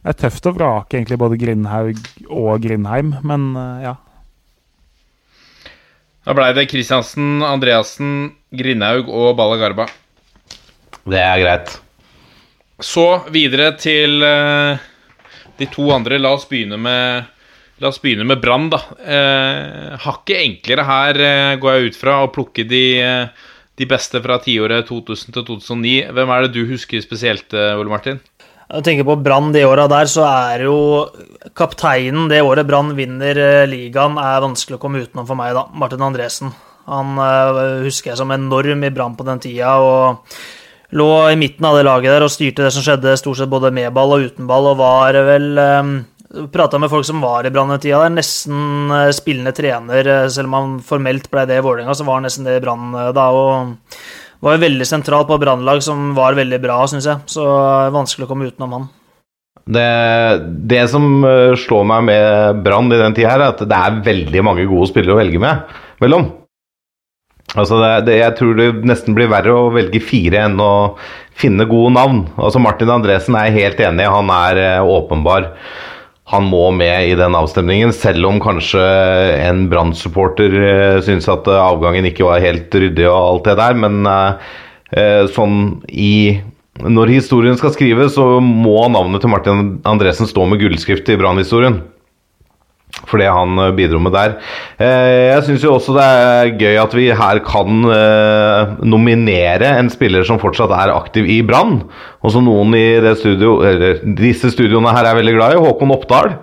Det er tøft å vrake egentlig både Grindhaug og Grindheim, men ja.
Da blei det Kristiansen, Andreassen, Grindhaug og Bala Garba.
Det er greit.
Så videre til de to andre. La oss begynne med La oss begynne med Brann, da. Eh, Hakket enklere her, eh, går jeg ut fra, å plukke de, eh, de beste fra tiåret 2000 til 2009. Hvem er det du husker spesielt, eh, Ole Martin?
Jeg tenker på Brann de åra der, så er jo kapteinen det året Brann vinner eh, ligaen, er vanskelig å komme utenom for meg, da. Martin Andresen. Han husker jeg som enorm i Brann på den tida, og lå i midten av det laget der og styrte det som skjedde, stort sett både med ball og uten ball, og var vel Prata med folk som var i Brann den tida, der, nesten spillende trener. Selv om han formelt ble det i Vålerenga, så var han nesten det i Brann da. og var jo veldig sentralt på brannlag som var veldig bra, syns jeg. Så vanskelig å komme utenom han.
Det, det som slår meg med Brann i den tida, her, er at det er veldig mange gode spillere å velge med mellom. Altså det, det, jeg tror det nesten blir verre å velge fire enn å finne gode navn. Altså Martin Andresen er helt enig, han er åpenbar han må med i den avstemningen, selv om kanskje en Brann-supporter uh, syns at uh, avgangen ikke var helt ryddig og alt det der. Men uh, sånn i når historien skal skrives, så må navnet til Martin Andresen stå med gullskrift i Brann-historien. For det han eh, bidro med der. Eh, jeg syns jo også det er gøy at vi her kan eh, nominere en spiller som fortsatt er aktiv i Brann. Og som noen i det studio, eller disse studioene her er veldig glad i. Håkon Oppdal.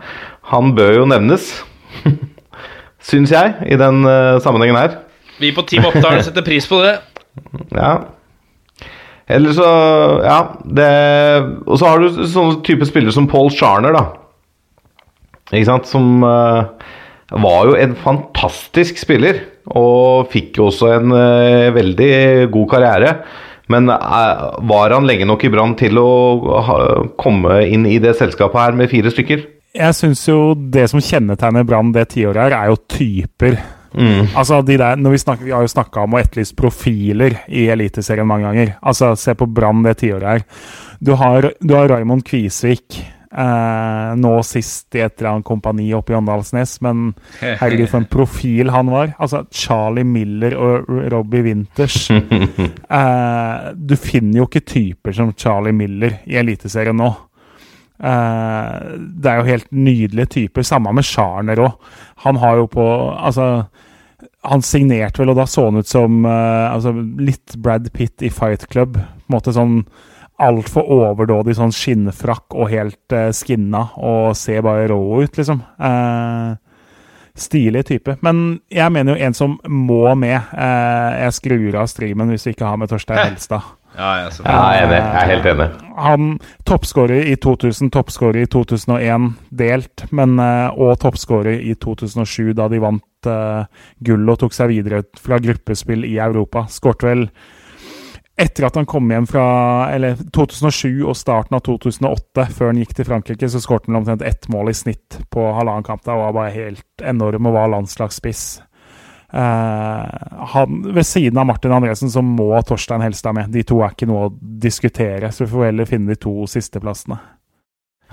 Han bør jo nevnes. (laughs) syns jeg, i den sammenhengen her.
Vi på Team Oppdal setter pris på det. (laughs)
Ja. Eller så Ja, det Og så har du sånne type spillere som Paul Charner, da. Ikke sant? Som uh, var jo en fantastisk spiller. Og fikk jo også en uh, veldig god karriere. Men uh, var han lenge nok i Brann til å ha, komme inn i det selskapet her med fire stykker?
Jeg syns jo det som kjennetegner Brann det tiåret her, er jo typer. Altså, de der, vi, snakker, vi har jo snakka om å etterlyse profiler i Eliteserien mange ganger. Altså, Se på Brann det tiåret her. Du har, du har Raymond Kvisvik. Eh, nå sist i et eller annet kompani oppe i Åndalsnes, men (laughs) herregud, for en profil han var. Altså, Charlie Miller og Robbie Winters. (laughs) Eh, du finner jo ikke typer som Charlie Miller i Eliteserien nå. Eh, det er jo helt nydelige typer. Samme med Charner òg. Han har jo på Altså, han signerte vel, og da så han ut som eh, altså, litt Brad Pitt i Fight Club. På en måte sånn altfor overdådig sånn skinnfrakk og helt uh, skinna og ser bare rå ut, liksom. Uh, stilig type. Men jeg mener jo en som må med. Eh, jeg skrur av streamen hvis vi ikke har med Torstein Helstad.
Ja, ja,
Ja, jeg er enig. Jeg er helt enig.
Han toppskårer i 2000, toppskårer i 2001 delt, men eh, og toppskårer i 2007, da de vant uh, gull og tok seg videre fra gruppespill i Europa. Skåret vel etter at han kom hjem fra eller 2007 og starten av 2008, før han gikk til Frankrike, så skårte han omtrent ett mål i snitt på halvannen kamp. Da var bare helt enorm og var landslagsspiss. Eh, han, ved siden av Martin Andresen så må Torstein Helstad med. De to er ikke noe å diskutere, så vi får heller finne de to sisteplassene.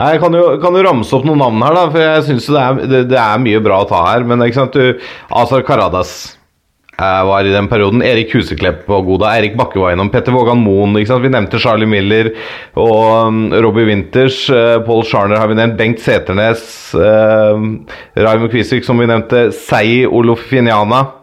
Jeg kan jo, kan jo ramse opp noen navn her, da, for jeg syns det, det, det er mye bra å ta her. Men ikke sant, du, Azar Karadas var i den perioden. Erik Huseklepp var god da. Erik Bakke var innom. Petter Vågan Moen. Vi nevnte Charlie Miller og um, Robbie Winters. Uh, Paul Scharner har vi nevnt. Bengt Seternes. Uh, Raymond Kvisvik, som vi nevnte. Sei Olofiniana.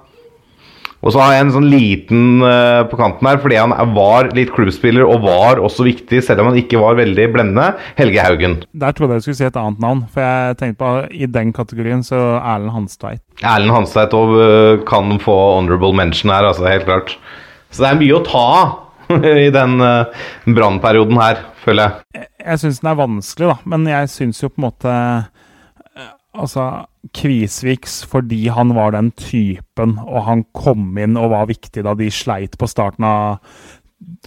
Og så har jeg en sånn liten uh, på kanten her, fordi han var litt klubbspiller og var også viktig, selv om han ikke var veldig blendende. Helge Haugen.
Der trodde jeg du skulle si et annet navn, for jeg tenkte på i den kategorien så Erlend Hanstveit.
Erlend Hansteit òg uh, kan få honorable mention her, altså, helt klart. Så det er mye å ta av (laughs) i den uh, brannperioden her, føler jeg.
Jeg syns den er vanskelig, da, men jeg syns jo på en måte eh, Altså, Kvisviks fordi han var den typen, og han kom inn og var viktig da de sleit på starten av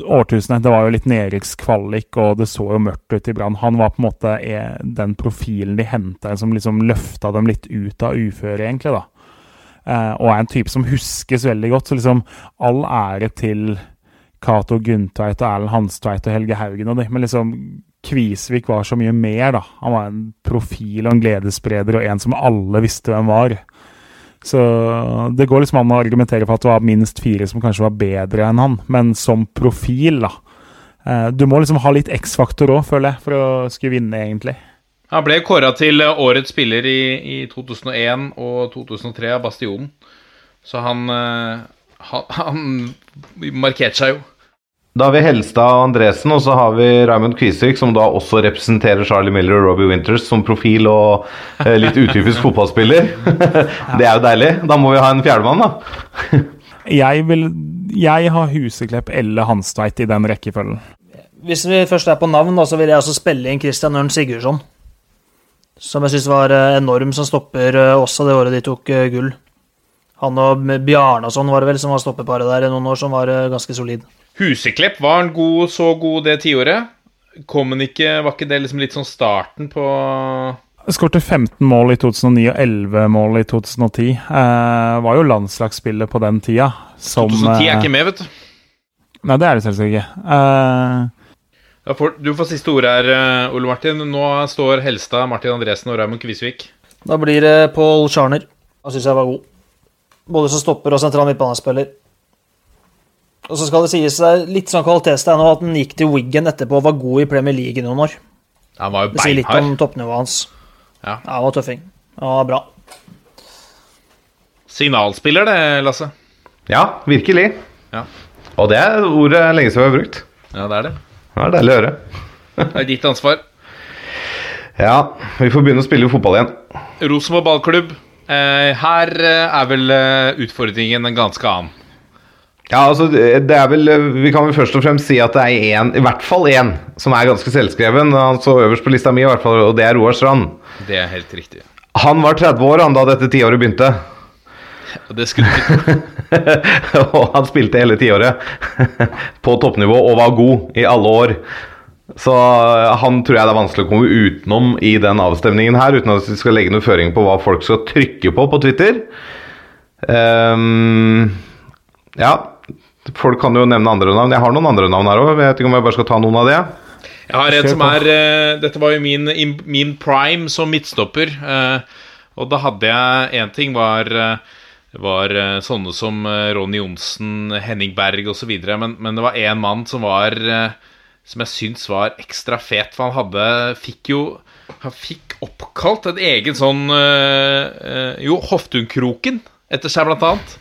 årtusenet. Det var jo litt nedrykkskvalik, og det så jo mørkt ut i Brann. Han var på en måte eh, den profilen de henta som liksom løfta dem litt ut av uføret, egentlig, da. Eh, og er en type som huskes veldig godt. Så liksom all ære til Cato Gundtveit og Erlend Hanstveit og Helge Haugen og de, men liksom Kvisvik var så mye mer, da. Han var en profil og en gledesspreder og en som alle visste hvem var. Så det går liksom an å argumentere for at det var minst fire som kanskje var bedre enn han, men som profil, da. Eh, Du må liksom ha litt X-faktor òg, føler jeg, for å skulle vinne, egentlig.
Han ble kåra til eh, årets spiller i, i 2001 og 2003 av Bastionen. Så han, eh, han, han markerte seg jo.
Da har vi Helstad og Andresen, og så har vi Raymond Kvisvik, som da også representerer Charlie Miller og Robbie Winters som profil og eh, litt utypisk (laughs) fotballspiller. (laughs) det er jo deilig. Da må vi ha en fjerdemann, da. (laughs)
Jeg, vil, jeg har Huseklepp eller Hanstveit i den rekkefølgen.
Hvis vi først er på navn, da, så vil jeg også spille inn Christian Ørn Sigurdsson. Som jeg syns var eh, enorm som stopper eh, også det året de tok eh, gull. Han og Bjarnason var det vel som var stoppeparet der i noen år, som var ganske solid.
Huseklepp var han god, så god det tiåret. Kom han ikke Var ikke det liksom litt sånn starten på
Skårte 15 mål i 2009 og 11 mål i 2010. Eh, var jo landslagsspiller på den tida. Som,
2010 er
eh,
ikke med, vet du.
Nei, det er det selvsagt ikke. Eh,
ja, for, du får siste ord her, eh, Ole Martin. Nå står Helstad, Martin Andresen og Raymond Kvisvik.
Da blir det Paul Charner. Han syns jeg var god. Både som stopper og sentral midtbanespiller. Og så skal det sies eh, litt sånn kvalitetstegn at han gikk til Wiggen etterpå og var god i Premier League i noen år.
Han var jo
Det sier litt om
beinhard.
toppnivået hans.
Ja.
han var tøffing. Han var bra.
Signalspiller, det, Lasse.
Ja, virkelig.
Ja.
Og det er ordet lenge siden vi har brukt.
Ja, det er det.
Det er deilig å høre. (laughs)
Det er ditt ansvar.
Ja, vi får begynne å spille fotball igjen.
Rosenborg ballklubb. Eh, her eh, er vel eh, utfordringen en ganske annen.
Ja, altså, det er vel Vi kan vel først og fremst si at det er en, i hvert fall én, som er ganske selvskreven. Han står øverst på lista mi, i hvert fall, og det er Roar Strand.
Det er helt riktig.
Han var 30 år han da dette tiåret begynte.
Det skulle ikke (laughs)
og han spilte hele tiåret (laughs) på toppnivå og var god i alle år. Så han tror jeg det er vanskelig å komme utenom i den avstemningen her, uten at vi skal legge noe føring på hva folk skal trykke på på Twitter. Um, ja, folk kan jo nevne andre navn. Jeg har noen andre navn her òg. Jeg vet ikke om jeg bare skal ta noen av det.
Jeg har en som er eh, Dette var jo min, min prime som midtstopper. eh, og da hadde jeg Én ting var, eh, var sånne som Ronny Johnsen, Henning Berg osv. Men, men det var én mann som var Som jeg syns var ekstra fet. For han hadde Fikk jo Han fikk oppkalt en egen sånn Jo, Hoftun-kroken etter seg, blant annet.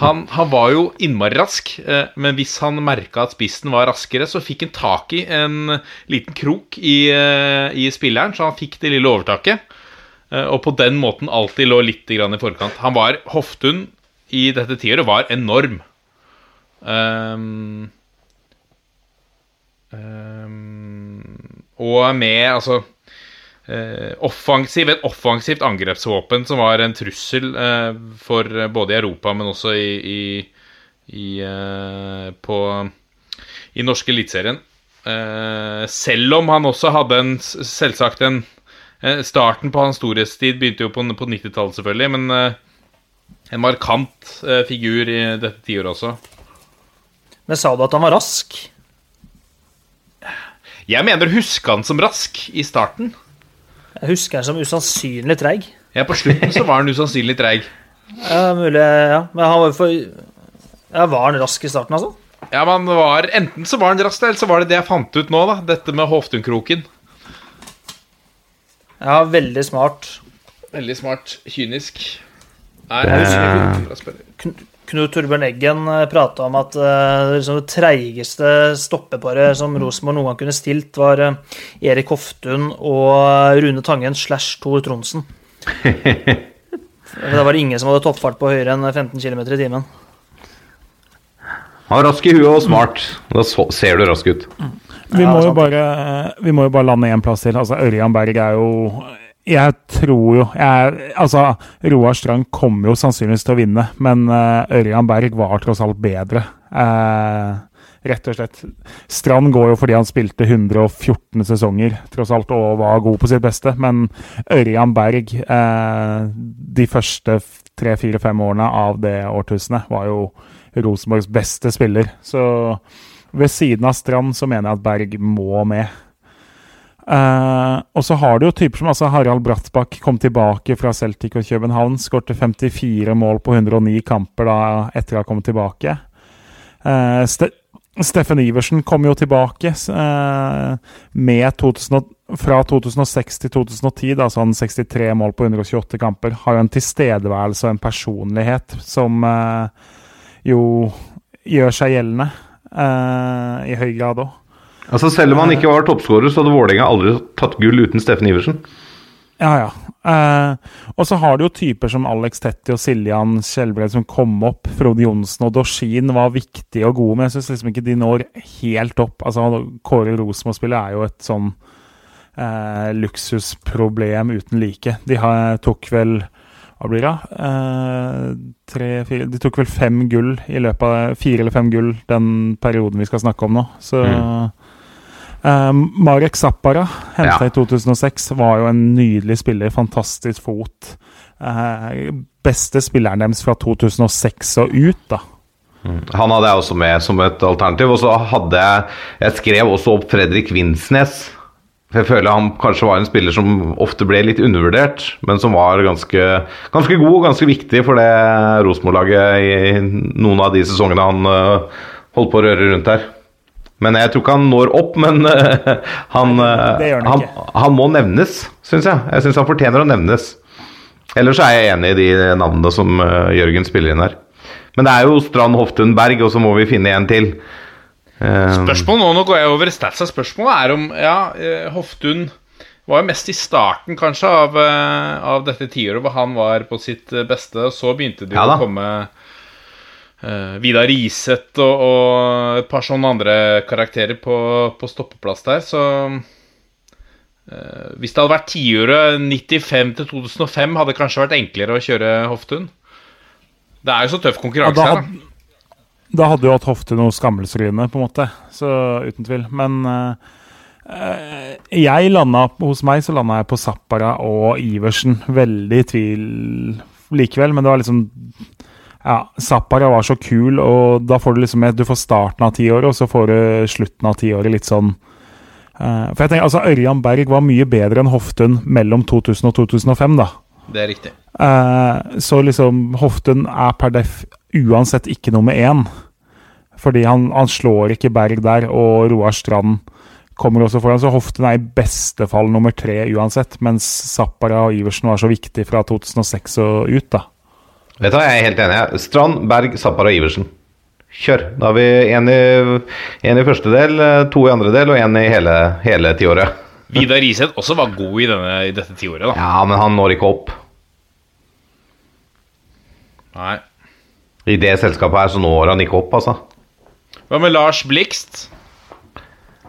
Han, han var jo innmari rask, eh, men hvis han merka at spissen var raskere, så fikk han tak i en liten krok i, eh, i spilleren, så han fikk det lille overtaket. Eh, Og på den måten alltid lå litt i forkant. Han var Hoftun i dette tiåret var enorm. Um, um, og med altså eh, offensiv, et offensivt angrepsvåpen som var en trussel eh, for både i Europa, men også i, i, i eh, på i norske eliteserien. Eh, selv om han også hadde en selvsagt en eh, Starten på hans storhetstid begynte jo på, på 90-tallet, selvfølgelig, men eh, en markant figur i dette tiåret også.
Men sa du at han var rask?
Jeg mener å huske han som rask i starten.
Jeg husker han som usannsynlig treig.
Ja, På slutten så var han usannsynlig treig.
Ja, mulig, ja. Men han var jo for Ja, var han rask i starten, altså?
Ja, men var, Enten så var han rask, eller så var det det jeg fant ut nå, da. Dette med Hoftun-kroken.
Ja, veldig smart.
Veldig smart. Kynisk. Nei,
Jeg husker
ikke.
Knut Torbjørn Eggen prata om at eh, liksom det treigeste stoppeparet som Rosenborg noen gang kunne stilt, var eh, Erik Hoftun og Rune Tangen slash Tor Tronsen. (laughs) Da var det ingen som hadde toppfart på høyere enn 15 km i timen.
Han var rask i huet og smart. Da ser du rask ut.
Vi
Ja,
må, jo bare, vi må jo bare lande én plass til. Altså, Ørjan Berg er jo Jeg tror jo jeg, Altså, Roar Strand kommer jo sannsynligvis til å vinne, men uh, Ørjan Berg var tross alt bedre. Uh, rett og slett. Strand går jo fordi han spilte 114 sesonger, tross alt, og var god på sitt beste. Men Ørjan Berg, eh, de første tre, fire, fem årene av det årtusenet, var jo Rosenborgs beste spiller. Så ved siden av Strand så mener jeg at Berg må med. Eh, og så har du jo typer som altså Harald Brattbakk kom tilbake fra Celtic og København. Skårte 54 mål på 109 kamper da etter å ha kommet tilbake. Uh, Ste Steffen Iversen kom jo tilbake uh, med 2000, fra 2006 til 2010. Da, så han 63 mål på 128 kamper. Har jo en tilstedeværelse og en personlighet som jo gjør seg gjeldende i høy grad òg.
Altså Selv om han ikke var toppskårer, så hadde Vålerenga aldri tatt gull uten Steffen Iversen.
Ja, ja. Eh, og så har du jo typer som Alex Tetti og Siljan Skjelbred som kom opp. Frode Johnsen og Dorsin var viktige og gode, men jeg syns liksom ikke de når helt opp. Altså, Kåre Rosenborg-spillet er jo et sånn eh, luksusproblem uten like. De har, tok vel hva blir det? Eh, tre, fire, de tok vel fem gull i løpet av Fire eller fem gull den perioden vi skal snakke om nå. Så eh, Marek Zappara, henta
Ja.
i 2006, var jo en nydelig spiller. Fantastisk fot. Uh, beste spilleren deres fra 2006 og ut, da.
Han hadde jeg også med som et alternativ. Og så hadde jeg Jeg skrev også opp Fredrik Vinsnes. For Jeg føler han kanskje var en spiller som ofte ble litt undervurdert, men som var ganske, ganske god og ganske viktig for det Rosenborg-laget i noen av de sesongene han, øh, holdt på å røre rundt der. Men jeg tror ikke han når opp, men uh, (laughs) han, eh,
han
han, han må nevnes, syns jeg. Jeg syns han fortjener å nevnes. Ellers er jeg enig i de navnene som uh, Jørgen spiller inn her. Men det er jo Strand Hoftun Berg, og så må vi finne en til. Uh,
Spørsmål nå, nå går jeg over statsa. Spørsmålet er om Ja, Hoftun var jo mest i starten, kanskje, av, av dette tiåret hvor han var på sitt beste. Og så begynte det
Ja
å komme Vidar Riseth og, og et par sånne andre karakterer på, på stoppeplass der, så uh, Hvis det hadde vært tiåret 95 til 2005, hadde det kanskje vært enklere å kjøre Hoftun. Det er jo så tøff
Ja,
konkurranse
hadde,
her, da.
da hadde jo hatt Hofte noe skammelsryne, på en måte. Så uten tvil. Men eh, eh, jeg landa Hos meg så landa jeg på Zappara og Iversen. Veldig i tvil likevel, men det var liksom ja, Zappara var så kul, og da får du liksom Du får starten av tiåret, og så får du slutten av tiåret litt sånn uh, For jeg tenker, altså Ørjan Berg var mye bedre enn Hoftun mellom 2000 og 2005, da.
Det er riktig.
Uh, så liksom Hoftun er per def uansett ikke nummer én. Fordi han, han slår ikke Berg der, og Roar Strand kommer også foran. Så Hoftun er i beste fall nummer tre uansett, mens Zappara og Iversen var så viktig fra 2006 og ut, da.
Vet du hva, jeg er helt enig. Strand, Berg, Zappar og Iversen. Kjør. Da har vi én i, i første del, eh, to i andre del og én i hele, hele tiåret. (laughs)
Vidar Riseth også var god i, denne, i dette tiåret, da.
Ja, men han når ikke opp.
Nei.
I det selskapet her så når han ikke opp, altså.
Hva med Lars Blikst?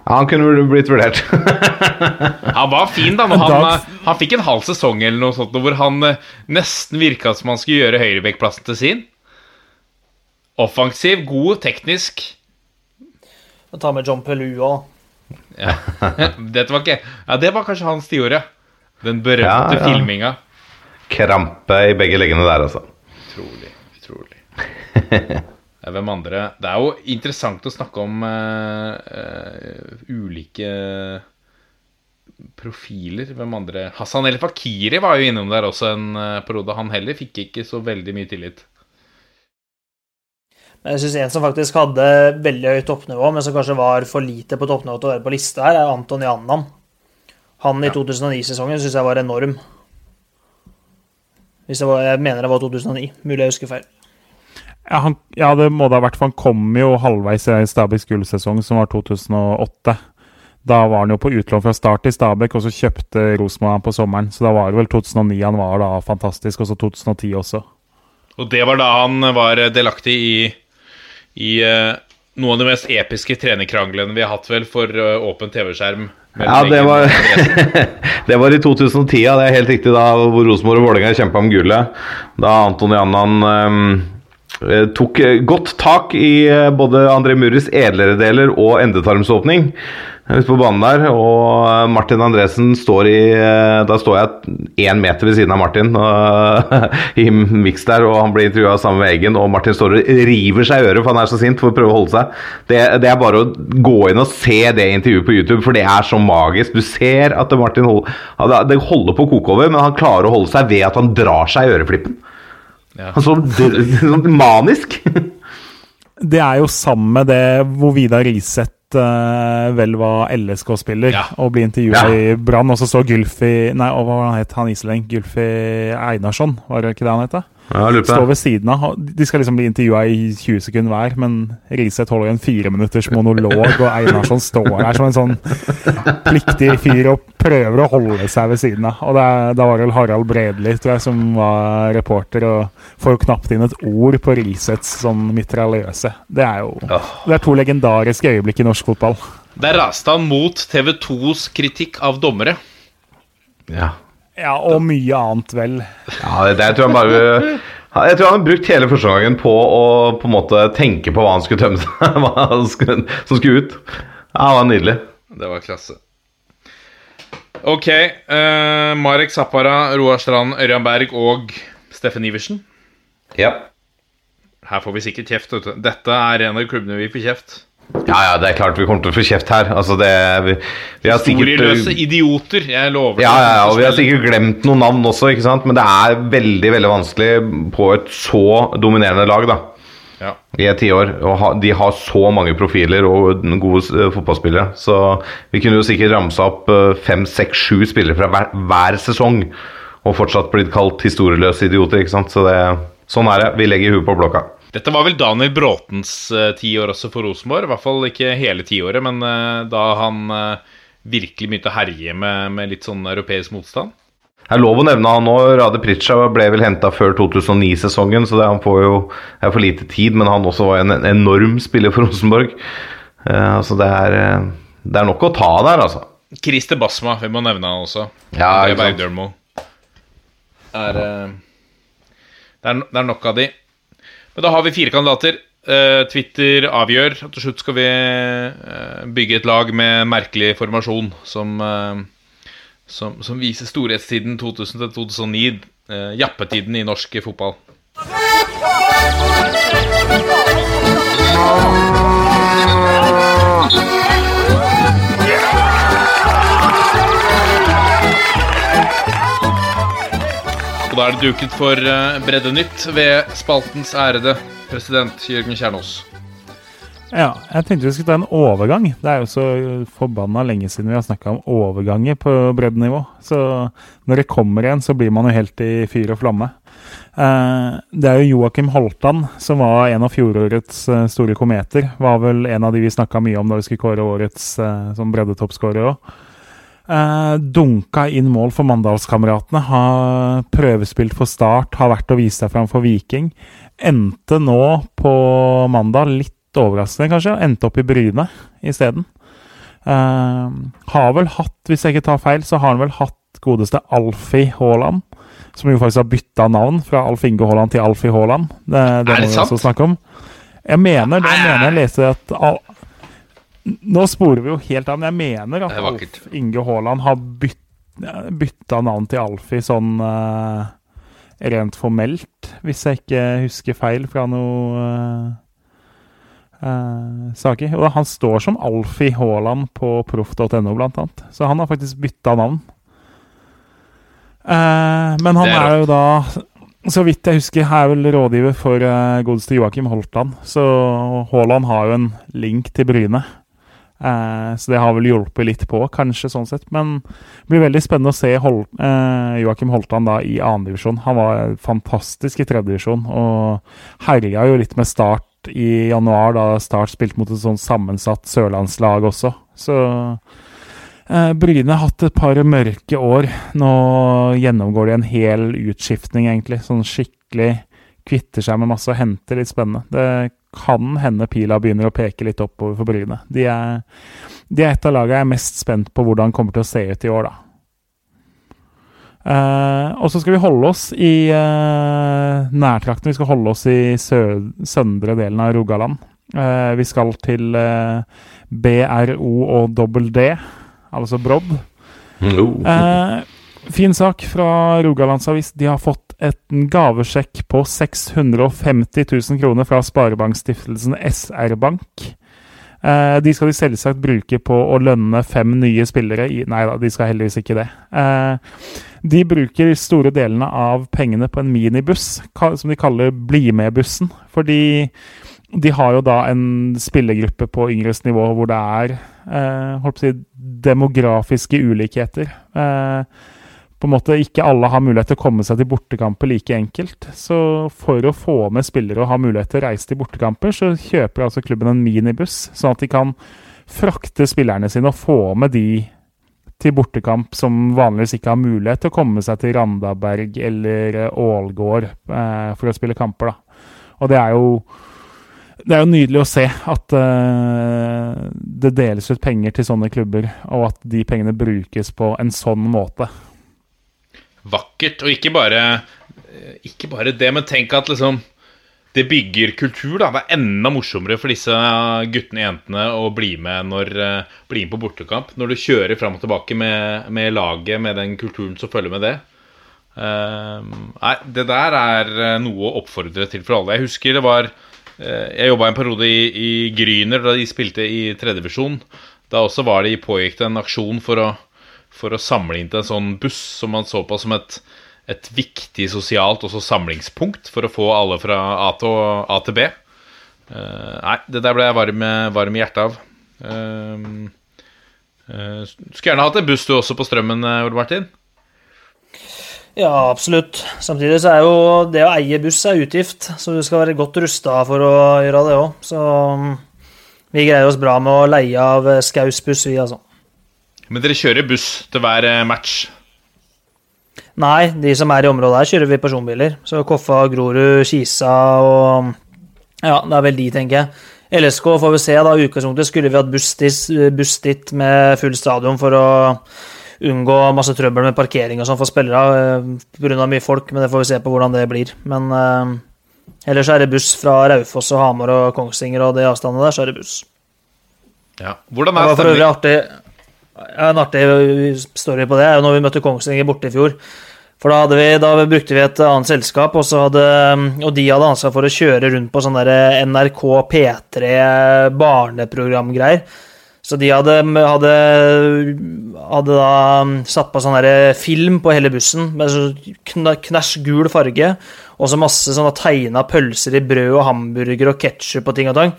Ja, han kunne blitt vurdert. (laughs)
Han var fin, da. Men han, eh, han fikk en halv sesong eller noe sånt hvor han eh, nesten virka som han skulle gjøre høyrebekkplassen til sin. Offensiv, god, teknisk.
Ta med John Pelua.
Ja. (laughs) Dette var ikke Ja, det var kanskje hans tiåret. Den berømte
Ja, ja.
filminga.
Krampe i begge leggene der, altså.
Utrolig. Utrolig. (laughs) Ja, Hvem andre Det er jo interessant å snakke om uh, uh, ulike profiler. Hvem andre Hassan El Fakiri var jo innom der også en eh, periode. Han heller fikk ikke så veldig mye tillit.
Men jeg synes en som faktisk hadde veldig høyt toppnivå, men som kanskje var for lite på toppnivå til å være på lista her, er Anton Jannan. Han i 2009-sesongen syns jeg var enorm. Var, jeg mener det var 2009. Mulig jeg husker feil.
Ja, han, ja, det må det ha vært, for han kom jo halvveis i Stabæks gullsesong, som var 2008. Da var han jo på utlån fra start i Stabæk, og så kjøpte Rosenborg han på sommeren. Så da var det vel 2009 han var da fantastisk, og så 2010 også.
Og det var da han var delaktig i, i uh, noen av de mest episke trenerkranglene vi har hatt vel for uh, åpen TV-skjerm.
Ja, det var, (laughs) det var i 2010, ja, det er helt riktig, da hvor Rosenborg og Vålerenga kjempa om gullet. Da Anton Jannan eh, tok eh, godt tak i eh, både André Muris edlere deler og endetarmsåpning eh, ute på banen der. Og eh, Martin Andresen står i eh, Da står jeg én meter ved siden av Martin og, (laughs) i miks der, og han blir intervjua sammen med Eggen, og Martin står og river seg i øret, for han er så sint, for å prøve å holde seg. Det, det er bare å gå inn og se det intervjuet på YouTube, for det er så magisk. Du ser at Martin hold, det- det holder på å koke over, men han klarer å holde seg ved at han drar seg i øreflippen.
Ja.
Han så sånn manisk.
Det er jo sammen med det hvor Vidar Riseth eh, vel var LSK-spiller
Ja.
og ble intervjua
Ja.
i Brann, og så står Gylfi Nei, og hva han het han islending? Gylfi Einarsson, var det ikke det han het? Står ved siden av. De skal liksom bli intervjua i 20 sekunder hver, men Riseth holder en fireminutters monolog, og Einarsson står der som en sånn pliktig fyr og prøver å holde seg ved siden av. Og det er, Da var det vel Harald Bredli tror jeg, som var reporter, og får jo knapt inn et ord på Riseths sånn mitraljøse. Det er jo Det er to legendariske øyeblikk i norsk fotball.
Der raste han mot TV 2s kritikk av dommere.
Ja.
Ja, og mye annet, vel.
Ja, det, det jeg tror han bare Jeg tror han har brukt hele første gangen på å på en måte tenke på hva han skulle tømme seg. (laughs) Hva han skulle, som skulle ut. Ja, det var nydelig.
Det var klasse. Ok. Uh, Marek Zappara, Roar Strand, Ørjan Berg og Steffen Iversen.
Ja.
Her får vi sikkert kjeft. Dette er en av klubbene vi får kjeft.
Ja, ja, det er klart vi kommer til å få kjeft her. Altså, det vi, vi har sikkert
Historieløse idioter. Jeg lover.
ja, ja, og vi har sikkert glemt noen navn også, ikke sant? men det er veldig veldig vanskelig på et så dominerende lag. da.
Ja.
i et tiår. Og ha, de har så mange profiler og gode uh, fotballspillere. Så vi kunne jo sikkert ramsa opp eh, fem, seks, sju spillere fra hver, hver sesong og fortsatt blitt kalt historieløse idioter, ikke sant. Så det, sånn er det. Vi legger huet på blokka.
Dette var vel Daniel Bråtens uh, tiår også for Rosenborg. I hvert fall ikke hele tiåret, men uh, da han uh, virkelig begynte å herje med, med litt sånn europeisk motstand.
Det er lov å nevne han nå. Rade Pritcha ble vel henta før 2009-sesongen, så det, han får jo det er for lite tid. Men han også var en, en enorm spiller for Rosenborg. Uh, så det er, eh, det er nok å ta der, altså.
Christer Basma, vi må nevne han også.
Ja, ikke sant.
Er, eh, det, er, det er nok av de. Men da har vi fire kandidater. Eh, Twitter avgjør. Og til slutt skal vi eh, bygge et lag med merkelig formasjon som, eh, som, som viser storhetstiden 2000 til 2009. eh, jappetiden i norsk fotball. Og da er det duket for eh, Breddenytt ved spaltens ærede president Jørgen Kjernås.
Ja, jeg tenkte vi skulle ta en overgang. Det er jo så forbanna lenge siden vi har snakka om overganger på breddenivå. Så når det kommer igjen, så blir man jo helt i fyr og flamme. Eh, det er jo Joakim Holtan som var en av fjorårets eh, store kometer. Var vel en av de vi snakka mye om da vi skulle kåre årets som breddetoppskårer òg. Eh, dunka inn mål for Mandalskameratene. Har prøvespilt for Start, har vært og vist seg fram for Viking. Endte nå på mandag, litt overraskende kanskje, endte opp i Bryne isteden. Uh, har vel hatt, hvis jeg ikke tar feil, så har han vel hatt godeste Alfie Haaland. Som jo faktisk har bytta navn fra Alf Inge Haaland til Alfie Haaland. Det, det
Er det
må vi
sant?
også snakke om. Jeg mener det. Jeg mener jeg leste at Nå sporer vi jo helt av, men jeg mener at. Alf Inge Haaland har bytt, bytta navn til Alfie sånn uh, rent formelt, hvis jeg ikke husker feil fra noe uh, uh, saker. Og han står som Alfie Haaland på proff.no, blant annet. Så han har faktisk bytta navn. Men han
er
er, jo da, så vidt jeg husker, er vel rådgiver for godeste Joakim Holtan. Så Haaland har jo en link til Bryne. Eh, så det har vel hjulpet litt på, kanskje, sånn sett. Men det blir veldig spennende å se Hol eh, Joakim Holtan da i annendivisjon. Han var fantastisk i tredjedivisjon og herja jo litt med Start i januar, da Start spilte mot et sånn sammensatt sørlandslag også. Så eh, Bryne har hatt et par mørke år. Nå gjennomgår de en hel utskiftning, egentlig. Sånn skikkelig kvitter seg med masse og henter litt spennende. Det kan hende pila begynner å peke litt oppover for Bryne. De er, de er et av lagene jeg er mest spent på hvordan kommer til å se ut i år, da. Uh, og så skal vi holde oss i uh, nærtrakten. Vi skal holde oss i sø søndre delen av Rogaland. Uh, vi skal til BRO og dobbel D, altså Brodd. Eh, fin sak fra Rogalandsavis. De har fått en gavesjekk på 650 000 kroner fra Sparebankstiftelsen SR Bank. Eh, de skal de selvsagt bruke på å lønne fem nye spillere i Nei da, de skal heldigvis ikke det. Eh, de bruker store delene av pengene på en minibuss, som de kaller Bli med-bussen. Fordi de har jo da en spillergruppe på yngres nivå hvor det er eh, holdt på å si, demografiske ulikheter. Eh, på en måte ikke alle har mulighet til å komme seg til bortekamper like enkelt. Så for å få med spillere og ha mulighet til å reise til bortekamper, så kjøper altså klubben en minibuss, sånn at de kan frakte spillerne sine og få med de til bortekamp som vanligvis ikke har mulighet til å komme seg til Randaberg eller eh, Ålgård eh, for å spille kamper. da. Og det er jo det er jo nydelig å se at uh, det deles ut penger til sånne klubber, og at de pengene brukes på en sånn måte.
Vakkert. Og ikke bare, eh, ikke bare det, men tenk at liksom det bygger kultur. da Det er enda morsommere for disse guttene og jentene å bli med, når, eh, bli med på bortekamp. Når du kjører fram og tilbake med, med laget, med den kulturen som følger med det. Uh, nei, det der er eh, noe å oppfordre til for alle. Jeg husker det var uh, Jeg jobba en periode i, i Gryner da de spilte i tredjevisjon. Da også var det pågikk det en aksjon for å, for å samle inn til en sånn buss som man så på som et, et viktig sosialt også samlingspunkt for å få alle fra A til, A til B. Uh, nei, det der ble jeg varm, varm i hjertet av. Uh, uh, skulle gjerne hatt en buss du også på Strømmen, Ole Martin.
Ja, absolutt. Samtidig så er jo det å eie buss er utgift, så du skal være godt rusta for å gjøre det òg. Så mm, vi greier oss bra med å leie av Skaus buss, vi, altså.
Men dere kjører buss til hver eh, match?
Nei, de som er i området her, kjører vi personbiler. Så Koffa, Grorud, Kisa og Ja, det er vel de, tenker jeg. LSK får vi se, da. I utgangspunktet skulle vi hatt buss dit, med full stadion for å unngå masse trøbbel med parkering og sånn for spillere pga. mye folk, men det får vi se på hvordan det blir. Men eh, ellers er det buss fra Raufoss og Hamar og Kongsvinger og de avstandene der, så er det buss.
Ja. Hvordan
Det
er
var for øvrig
stemningen?
En artig story på det er jo når vi møtte Kongsvinger borte i fjor. For da, vi, da brukte vi et annet selskap, og, hadde, og de hadde ansvar for å kjøre rundt på sånne NRK P3 barneprogramgreier. Så de hadde, hadde, hadde da satt på sånn film på hele bussen med så knæsj gul farge, og så masse sånne tegna pølser i brød og hamburger og ketsjup og ting og tang.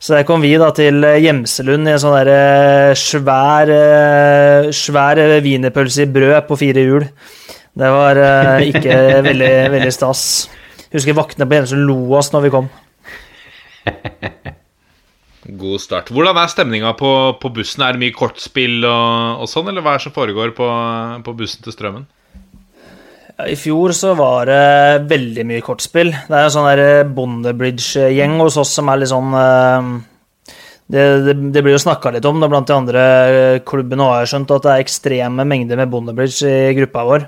Så der kom vi da til Gjemselund i en sånn der eh, svær, eh, svær wienerpølse i brød på fire hjul. Det var eh, ikke (laughs) veldig, veldig stas. Husker vaktene på Gjemselund lo oss når vi kom. (laughs)
God start. Hvordan er stemninga på, på bussen? Er det mye kortspill og, og sånn, eller hva er det som foregår på, på bussen til Strømmen?
I fjor så var det veldig mye kortspill. Det er en sånn der Bondebridge-gjeng hos oss som er litt sånn eh, det, det, det blir jo snakka litt om det blant de andre klubbene, og jeg har skjønt at det er ekstreme mengder med Bondebridge i gruppa vår.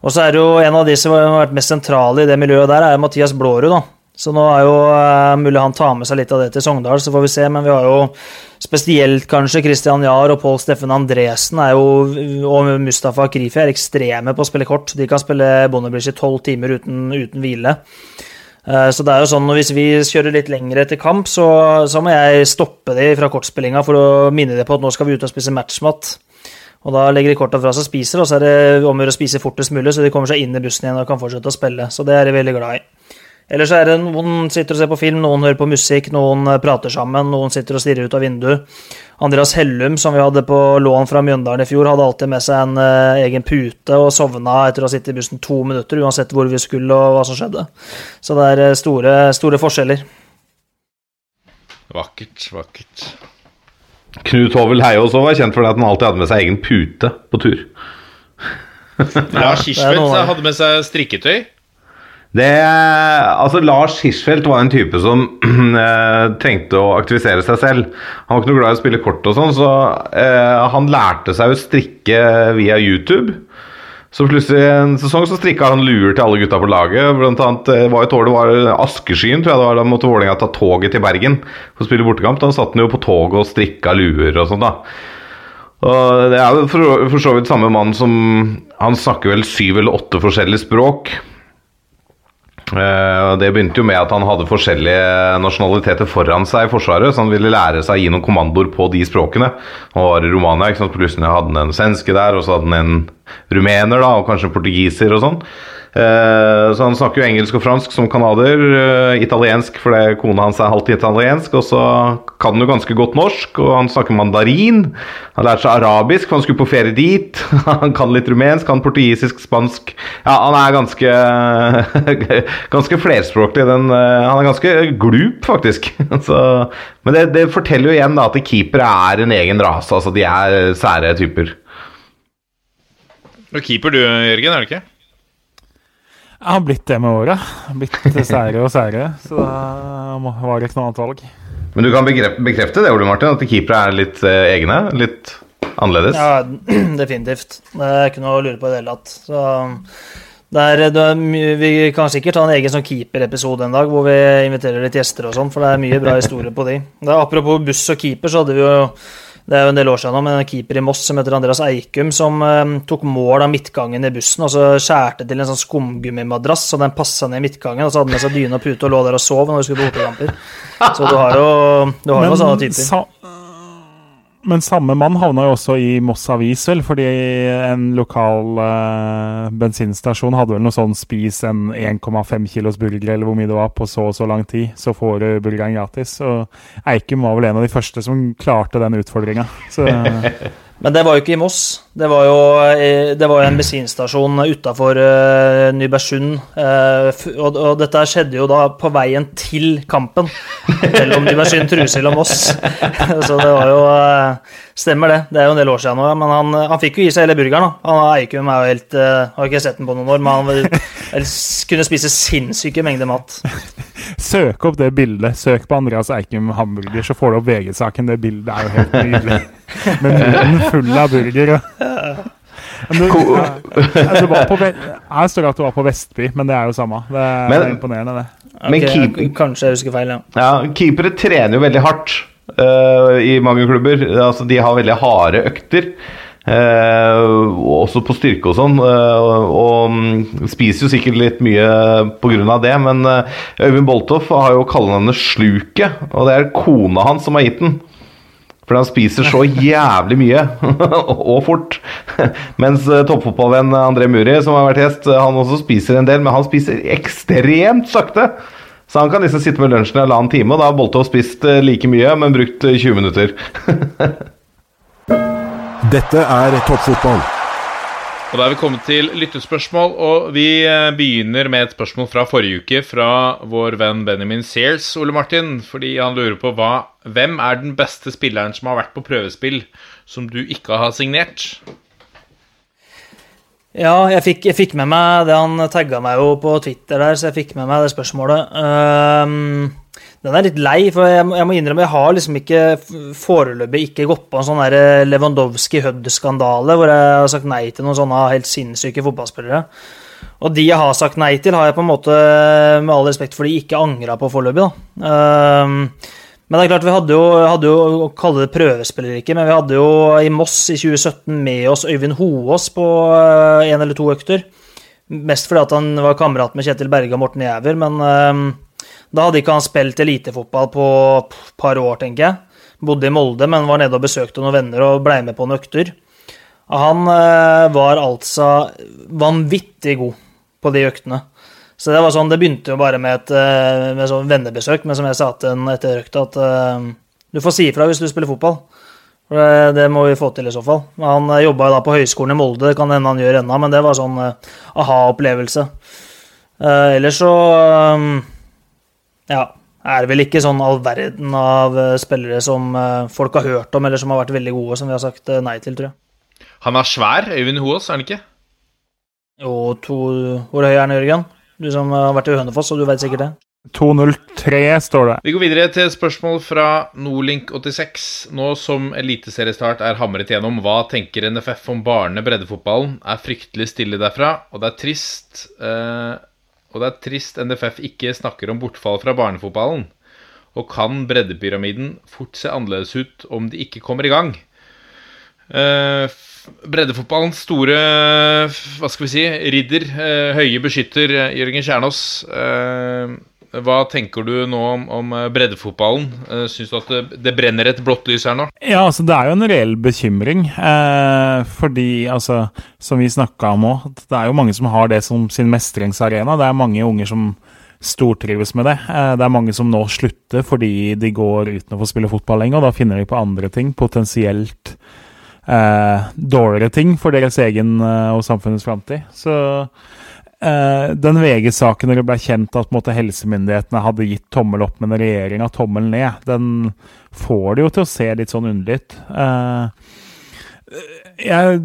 Og så er det jo en av de som har vært mest sentrale i det miljøet der, er Mathias Blårud, da. Så nå er jo eh, mulig han tar med seg litt av det til Sogndal, så får vi se. Men vi har jo spesielt kanskje Christian Jahr og Pål Steffen Andresen er jo, og Mustafa Krifi er ekstreme på å spille kort. De kan spille Bondebridge i tolv timer uten, uten hvile. Eh, Så det er jo sånn, at Hvis vi kjører litt lenger etter kamp, så, så må jeg stoppe de fra kortspillinga for å minne dem på at nå skal vi ut og spise matchmat. Og Da legger de korta fra seg og spiser, og så er det om å gjøre å spise fortest mulig, så de kommer seg inn i bussen igjen og kan fortsette å spille. Så det er de veldig glad i. Ellers er det noen sitter og ser på film, noen hører på musikk, noen eh, prater sammen, noen sitter og stirrer ut av vinduet. Andreas Hellum, som vi hadde på lån fra Mjøndalen i fjor, hadde alltid med seg en uh, egen pute og sovna etter å ha sittet i bussen to minutter, uansett hvor vi skulle og hva som skjedde. Så det er eh, store, store forskjeller.
Vakkert, vakkert.
Knut Hovel Heie også var kjent for det at han alltid hadde med seg egen pute på tur.
ja, (laughs)
noe-
hadde med seg strikketøy.
Det, altså Lars Hirschfeldt var en type som (clears throat) eh, trengte å aktivisere seg selv. Han var ikke noe glad i å spille kort og sånn, så eh, han lærte seg å strikke via YouTube. Så plutselig en sesong så strikka han luer til alle gutta på laget. Blant annet eh, var et år det var Askeskyen, tror jeg det var. Da måtte Vålerenga ta toget til Bergen for å spille bortekamp. Da satt han jo på toget og strikka luer og sånn, da. Og det er jo for, for så vidt samme mann som Han snakker vel syv eller åtte forskjellige språk. Eh, Det begynte jo med at han hadde forskjellige nasjonaliteter foran seg i Forsvaret, så han ville lære seg å gi noen kommandoer på de språkene. Han var i Romania, ikke sant? plutselig hadde han en svenske der, og så hadde han en rumener, da, og kanskje en portugiser og sånn. Eh, Så han snakker jo engelsk og fransk som canadier. eh, Italiensk, fordi kona hans er halvt italiensk. Og så kan han jo ganske godt norsk, og han snakker mandarin. Han lærte seg arabisk, for han skulle på ferie dit. (laughs) Han kan litt rumensk, kan portugisisk, spansk Ja, han er ganske (laughs) Ganske flerspråklig. Den, eh, han er ganske glup, faktisk. (laughs) Så, men det, det forteller jo igjen da at keepere er en egen rase. Altså, de er sære typer.
Du er keeper du, Jørgen, er du ikke?
Jeg har blitt det med året. Blitt sære og sære. Så da var det ikke noe annet valg.
Men du kan bekrefte, det, Ole Martin, at keepere er litt eh, egne? Litt annerledes?
Ja, (clears throat) definitivt. Det er ikke noe å lure på i det hele tatt. Så det er, det er mye, vi kan sikkert ta en egen sånn keeper-episode en dag, hvor vi inviterer litt gjester og sånn, for det er mye bra historier på de. Det er, apropos buss og keeper, så hadde vi jo det er jo en del år siden nå, men en keeper i Moss som heter Andreas Eikum, som eh, tok mål av midtgangen i bussen og så skjærte til en sånn skumgummimadrass, så den passa ned i midtgangen, og så hadde han med seg dyne og pute og lå der og sov når vi skulle på bortekamper. Så du har jo du har jo sånne typer.
Men samme mann havna jo også i Moss Avis, vel, fordi en lokal eh, bensinstasjon hadde vel noe sånn spis en 1,5 kilos burger, eller hvor mye det var, på så og så lang tid, så får du burgeren gratis. Og Eikum var vel en av de første som klarte den utfordringa. Så (laughs)
Men det var jo ikke i Moss. Det var jo, det var en bensinstasjon utafor uh, Nybergsund. Uh, og, og dette skjedde jo da på veien til kampen mellom Nybergsund, Trusil og Moss. (laughs) Så det var jo uh, Stemmer det. Det er jo en del år siden nå. Men han, han fikk jo i seg hele burgeren. da. Han Eikum er jo helt eh, Har ikke sett den på noen år, men han kunne spise sinnssyke mengder mat. (laughs)
søk opp det bildet. Søk på Andreas Eikum hamburger, så får du opp VG-saken. Det bildet er jo helt nydelig. (laughs) Med munnen full av burger. du, Ve- her står det at du var på Vestby, men det er jo samme. Det er
Men-
imponerende, det.
Men
Ok,
keep-
Kanskje jeg husker feil, ja.
Ja, keepere trener jo veldig hardt uh, i mange klubber. Altså, de har veldig harde økter. Eh, også på styrke og sånn. eh, og mm, spiser jo sikkert litt mye pga. det, men eh, Øyvind Boltoff har jo kallenavnet Sluket, og det er kona hans som har gitt den. For han spiser så (laughs) jævlig mye, (laughs) og fort. (laughs) Mens toppfotballvenn André Muri, som har vært gjest, han også spiser en del, men han spiser ekstremt sakte. Så han kan liksom sitte med lunsjen i halvannen time, og da har Boltov spist like mye, men brukt eh, 20 minutter.
Dette er toppfotball.
Og Da er vi kommet til lyttespørsmål, og vi eh, begynner med et spørsmål fra forrige uke fra vår venn Benjamin Sears, Ole Martin, fordi han lurer på hva, hvem er den beste spilleren som har vært på prøvespill som du ikke har signert?
Ja, jeg fikk, jeg fikk med meg det. Han tagga meg jo på Twitter der, så jeg fikk med meg det spørsmålet. Ehm, den er litt lei, for jeg, jeg må innrømme jeg har liksom ikke foreløpig ikke gått på en sånn der Lewandowski-Hødd-skandale, hvor jeg har sagt nei til noen sånne helt sinnssyke fotballspillere. Og de jeg har sagt nei til, har jeg på en måte, med all respekt for de, ikke angra på foreløpig. Ehm, men det er klart, vi hadde jo, hadde jo å kalle det prøvespiller ikke, men vi hadde jo i Moss i 2017 med oss Øyvind Hoås på én eller to økter. Mest fordi at han var kamerat med Kjetil Berge og Morten Jæver, men ehm, da hadde ikke han spilt elitefotball på et par år, tenker jeg. Bodde i Molde, men var nede og besøkte noen venner og blei med på noen økter. Han eh, var altså vanvittig god på de øktene. Så det var sånn, det begynte jo bare med et eh, med sånn vennebesøk, men som jeg sa til en etter økta, at eh, du får si ifra hvis du spiller fotball. Det, må vi få til i så fall. Han jobba jo da på Høgskolen i Molde, det kan hende han gjør ennå, men det var sånn aha-opplevelse. Ellers så ja, er det vel ikke sånn all verden av eh, spillere som eh, folk har hørt om, eller som har vært veldig gode, som vi har sagt eh, nei til, tror jeg.
Han er svær, Øyvind Hoaas, er han ikke?
Jo, to Hvor høy er han, Jørgen? Du som har vært i Hønefoss, og du veit sikkert det.
203 står det.
Vi går videre til spørsmål fra Nordlink86. Nå som eliteseriestart er hamret gjennom, hva tenker NFF om barne- breddefotballen? Er fryktelig stille derfra, og det er trist eh, Og det er trist NFF ikke snakker om bortfall fra barnefotballen. Og kan breddepyramiden fort se annerledes ut om de ikke kommer i gang? Eh, breddefotballens store hva skal vi si, ridder, eh, høye beskytter, eh, Jørgen Kjernås. Eh, hva tenker du nå om, om eh, breddefotballen? Eh, Syns du at det, det brenner et blått lys her nå?
Ja, altså det er jo en reell bekymring. Eh, fordi, altså, som vi snakka om òg, det er jo mange som har det som sin mestringsarena. Det er mange unger som stortrives med det. Eh, det er mange som nå slutter fordi de går uten å få spille fotball lenger, og da finner de på andre ting, potensielt eh, dårligere ting for deres egen eh, og samfunnets framtid. Så eh, den VG-saken når det ble kjent at måte, helsemyndighetene hadde gitt tommel opp, men regjeringa tommel ned, den får det jo til å se litt sånn underlig ut. Eh, jeg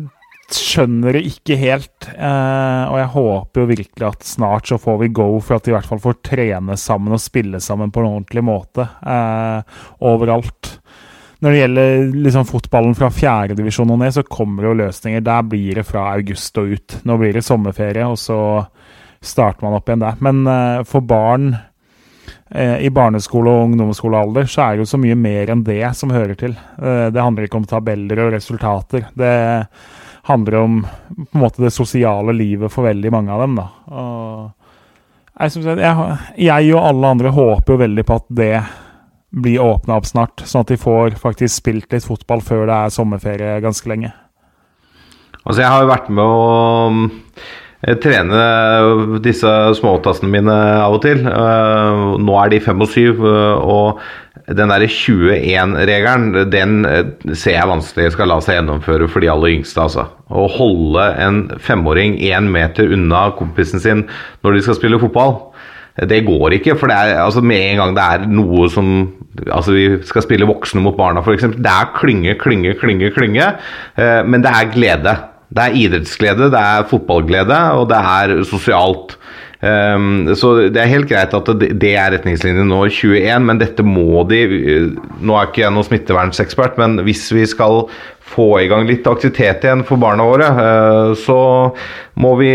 skjønner det ikke helt, eh, og jeg håper jo virkelig at snart så får vi go for at de i hvert fall får trene sammen og spille sammen på en ordentlig måte eh, overalt. Når det gjelder liksom fotballen fra fjerdedivisjon og ned, så kommer det jo løsninger. Der blir det fra august og ut. Nå blir det sommerferie, og så starter man opp igjen der. Men uh, for barn uh, i barneskole- og ungdomsskolealder så er det jo så mye mer enn det som hører til. Uh, det handler ikke om tabeller og resultater. Det handler om på en måte det sosiale livet for veldig mange av dem. da. Og jeg, jeg, jeg og alle andre håper jo veldig på at det bli åpna opp snart, sånn at de får faktisk spilt litt fotball før det er sommerferie ganske lenge.
Altså, jeg har jo vært med å um, trene disse småtassene mine av og til. Uh, nå er de fem og syv, uh, og den derre 21-regelen, den uh, ser jeg vanskelig skal la seg gjennomføre for de aller yngste, altså. Å holde en femåring én meter unna kompisen sin når de skal spille fotball. Det går ikke, for det er, altså med en gang det er noe som Altså vi skal spille voksne mot barna, f.eks. Det er klynge, klynge, klynge, klynge. Eh, men det er glede. Det er idrettsglede, det er fotballglede, og det er sosialt. Um, så det er helt greit at det, det er retningslinjen nå, 21, men dette må de Nå er ikke jeg noen smittevernsekspert, men hvis vi skal få i gang litt aktivitet igjen for barna våre, uh, så må vi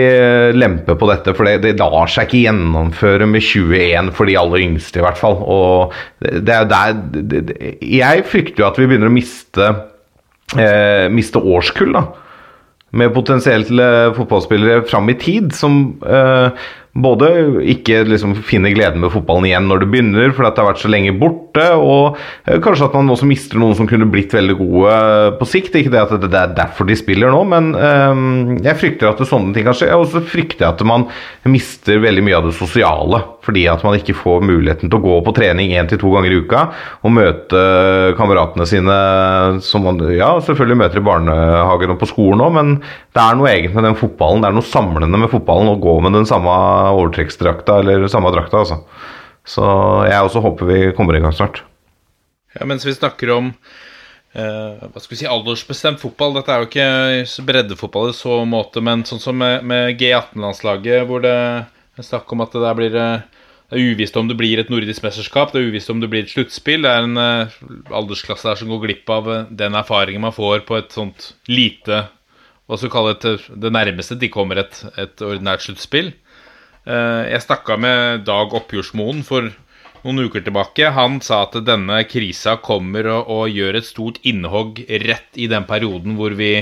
lempe på dette. For det, det, lar seg ikke gjennomføre med 21 for de aller yngste, i hvert fall. Og det er der Jeg frykter jo at vi begynner å miste, uh, miste årskull, da med potensielle fotballspillere fram i tid, som uh, både ikke liksom finne gleden med fotballen igjen når det begynner, fordi det har vært så lenge borte, og uh, kanskje at man også mister noen som kunne blitt veldig gode på sikt. Ikke det at det er derfor de spiller nå, men jeg frykter at sånne ting kan skje. Og så frykter jeg at man mister veldig mye av det sosiale, fordi at man ikke får muligheten til å gå på trening én til to ganger i uka og møte kameratene sine som man ja, selvfølgelig møter i barnehagen og på skolen òg, men det er noe eget med den fotballen. Det er noe samlende med fotballen å gå med den samme overtrekksdrakta eller samme drakta, altså. Så jeg også håper vi kommer i gang snart.
Ja, mens vi snakker om eh, hva skal vi si, aldersbestemt fotball Dette er jo ikke breddefotball i så måte, men sånn som med, med G18-landslaget, hvor det snakk om at det der blir eh, det er uvisst om det blir et nordisk mesterskap, det er uvisst om det blir et sluttspill. Det er en uh, aldersklasse der som går glipp av uh, den erfaringen man får på et sånt lite hva skal vi kalle det, det nærmeste de kommer et, et ordinært sluttspill. Uh, jeg snakka med Dag Oppjordsmoen for noen uker tilbake. Han sa at denne krisa kommer og, og gjør et stort innhogg rett i den perioden hvor vi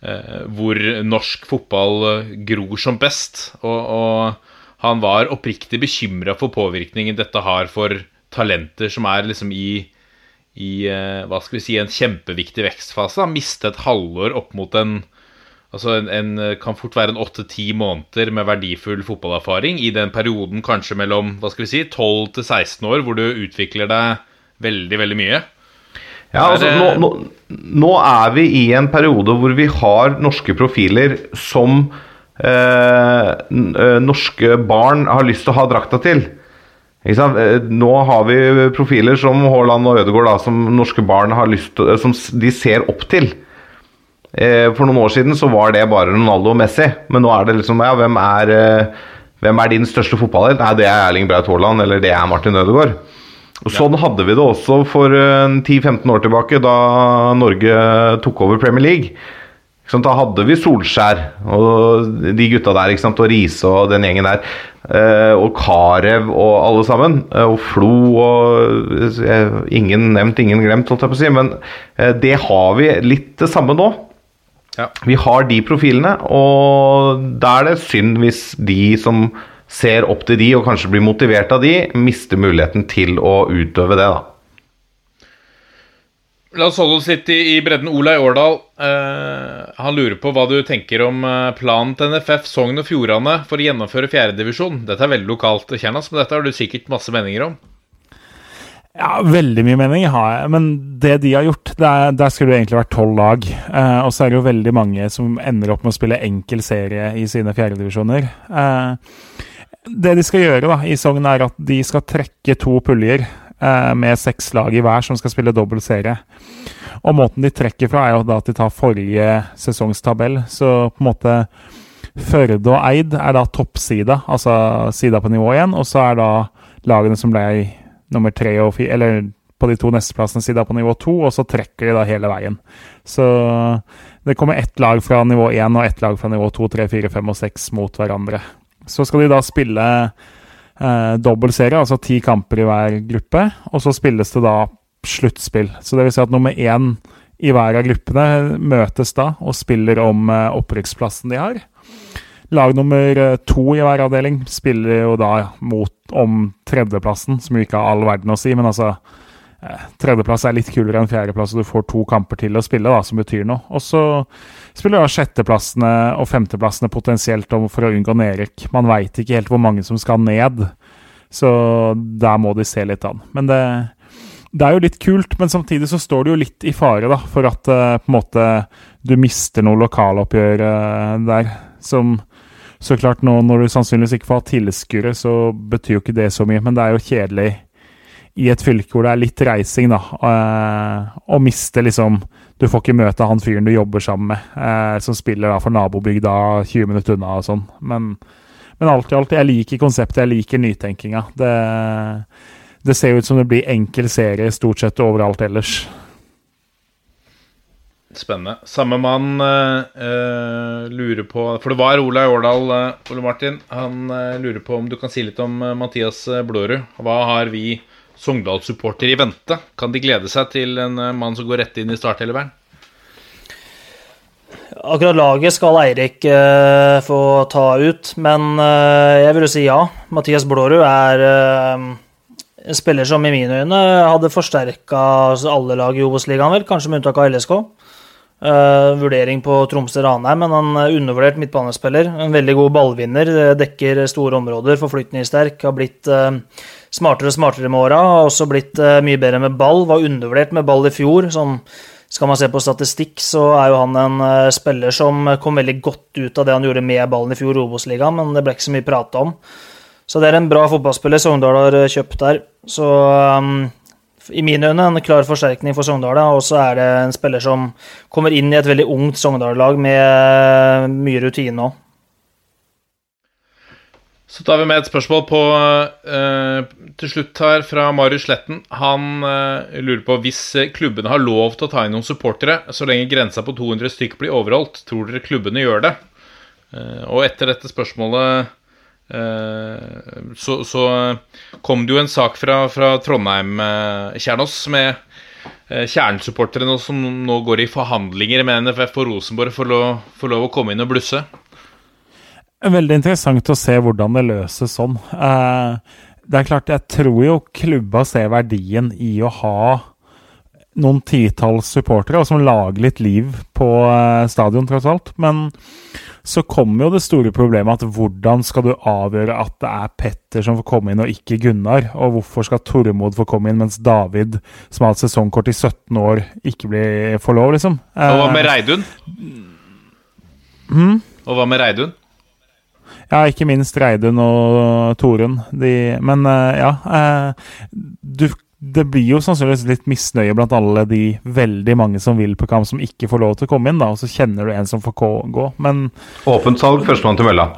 hvor norsk fotball gror som best. og, og han var oppriktig bekymra for påvirkningen dette har for talenter som er liksom i, i uh, hva skal vi si, en kjempeviktig vekstfase. Han mistet et halvår opp mot en Altså en, en kan fort være en åtte-ti måneder med verdifull fotballerfaring i den perioden kanskje mellom hva skal vi si, 12 til 16 år, hvor du utvikler deg veldig, veldig mye.
Ja, altså, nå, nå, nå er vi i en periode hvor vi har norske profiler som Eh, eh, norske barn har lyst til å ha drakta til. Eh, nå har vi profiler som Haaland og Ødegaard som norske barn har lyst til, som de ser opp til. For noen år siden så var det bare Ronaldo og Messi, men nå er det liksom ja, hvem er, hvem er din største fotballhelt? Nei, det er Erling Braut Haaland, eller det er Martin Ødegaard. Og Sånn hadde vi det også for 10-15 år tilbake, da Norge tok over Premier League. Da hadde vi Solskjær og de gutta der, og Riise og den gjengen der. Eh, og Carew og alle sammen. Eh, og Flo og eh, Ingen nevnt, ingen glemt, holdt jeg på å si. Men det har vi litt det samme nå. Ja. Vi har de profilene, og da er det synd hvis de som ser opp til de, og kanskje blir motivert av de, mister muligheten til å utøve det, da.
La oss holde oss litt i, i bredden. Olai Årdal eh, han lurer på hva du tenker om eh, planen til NFF Sogn og Fjordane for å gjennomføre fjerdedivisjon. Dette er veldig lokalt, Kjernas, men dette har du sikkert masse meninger om?
Ja, veldig mye mening har jeg. Men det de har gjort, der, der skulle det egentlig vært tolv lag. Eh, og så er det jo veldig mange som ender opp med å spille enkel serie i sine fjerdedivisjoner. Eh, det de skal gjøre da, i Sogn, er at de skal trekke to puljer Eh, med seks lag i hver som skal spille dobbel serie. Og måten de trekker fra, er jo da at de tar forrige sesongstabell. Så på en måte Førde og Eid er da toppsida, altså sida på nivå én. Og så er da lagene som ble nummer tre og fire, eller på de to nesteplassene sida på nivå to, og så trekker de da hele veien. Så det kommer ett lag fra nivå én og ett lag fra nivå to, tre, fire, fem og seks mot hverandre. Så skal de da spille eh, dobbel serie, altså ti kamper i hver gruppe. Og så spilles det da sluttspill. Så det vil si at nummer én i hver av gruppene møtes da og spiller om eh, opprykksplassen de har. Lag nummer eh, to i hver avdeling spiller jo da mot om tredjeplassen, som jo ikke har all verden å si, men altså Tredjeplass er litt kulere enn fjerdeplass, og du får to kamper til å spille, da, som betyr noe. Og så spiller da sjetteplassene og femteplassene potensielt om for å unngå nedrykk. Man veit ikke helt hvor mange som skal ned, så der må de se litt an. Men det, det er jo litt kult, men samtidig så står det jo litt i fare da, for at uh, på en måte du mister noe lokaloppgjør uh, der. Som så klart nå når du sannsynligvis ikke får ha tilskuere, så betyr jo ikke det så mye. Men det er jo kjedelig i et fylke hvor det er litt reising, da, uh, å miste liksom Du får ikke møte han fyren du jobber sammen med, som spiller da for nabobygda 20 minutter unna og sånn. Men, men alt i alt, jeg liker konseptet, jeg liker nytenkinga. Det det ser ut som det blir enkel serie stort sett overalt ellers.
Spennende. Samme mann uh, lurer på For det var Ola Årdal, uh, Ole Martin. Han uh, lurer på om du kan si litt om Mathias Blårud. Hva har vi Sogndal-supportere i vente? Kan de glede seg til en mann som går rett inn i starteleveren?
Akkurat laget skal Eirik få ta ut, men jeg vil jo si ja. Mathias Blårud er en spiller som i mine øyne hadde forsterka alle lag i Obos-ligaen, vel, kanskje med unntak av LSK. Uh, vurdering på Tromsø-Ranheim, men han er undervurdert midtbanespiller. En veldig god ballvinner, dekker store områder, forflytningssterk. Har blitt uh, smartere og smartere med åra. Har også blitt uh, mye bedre med ball. Var undervurdert med ball i fjor. Sånn, skal man se på statistikk, så er jo han en spiller som kom veldig godt ut av det han gjorde med ballen i fjor i Obos-ligaen, men det ble ikke så mye prata om. Så det er en bra fotballspiller Sogndal har kjøpt der. Så um, i mine øyne en klar forsterkning for Sogndal. Og så er det en spiller som kommer inn i et veldig ungt Sogndal-lag med eh, mye rutine òg.
Så tar vi med et spørsmål på uh, til slutt her fra Marius Sletten. Han uh, lurer på hvis klubbene har lov til å ta inn noen supportere så lenge grensa på 200 stykk blir overholdt, tror dere klubbene gjør det? Uh, og etter dette spørsmålet så, så, kom det jo en sak fra, fra Trondheim, eh, Kjernås, med eh, kjernesupportere som nå går i forhandlinger med NFF og Rosenborg for å få lov å komme inn og blusse.
Veldig interessant å se hvordan det løses sånn. Det er klart, jeg tror jo klubba ser verdien i å ha noen titalls supportere, og som lager litt liv på stadion, tross alt. Men så kommer jo det store problemet at hvordan skal du avgjøre at det er Petter som får komme inn, og ikke Gunnar? Og hvorfor skal Tormod få komme inn, mens David, som har hatt sesongkort i 17 år, ikke blir, får lov, liksom?
Og hva med eh, Reidun?
Mm?
Og hva med Reidun?
Ja, ikke minst Reidun og Torunn. Men uh, ja uh, Du det blir jo sannsynligvis litt misnøye blant alle de veldig mange som vil på kamp, som ikke får lov til å komme inn, da, og så kjenner du en som får gå, men
Åpent salg, førstemann til mølla.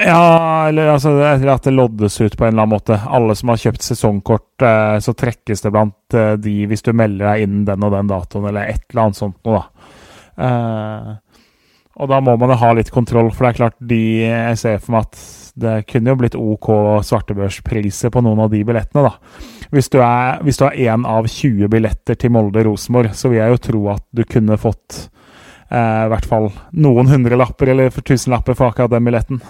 Ja, eller altså at det loddes ut på en eller annen måte. Alle som har kjøpt sesongkort, eh, så trekkes det blant eh, de hvis du melder deg inn den og den datoen, eller et eller annet sånt noe, da. Eh, og da må man jo ha litt kontroll, for det er klart de Jeg ser for meg at det kunne jo blitt OK svartebørspriser på noen av de billettene, da. Hvis du er, én av 20 billetter til Molde-Rosenborg, så vil jeg jo tro at du kunne fått eh, i hvert fall noen hundrelapper eller tusenlapper for akkurat den billetten.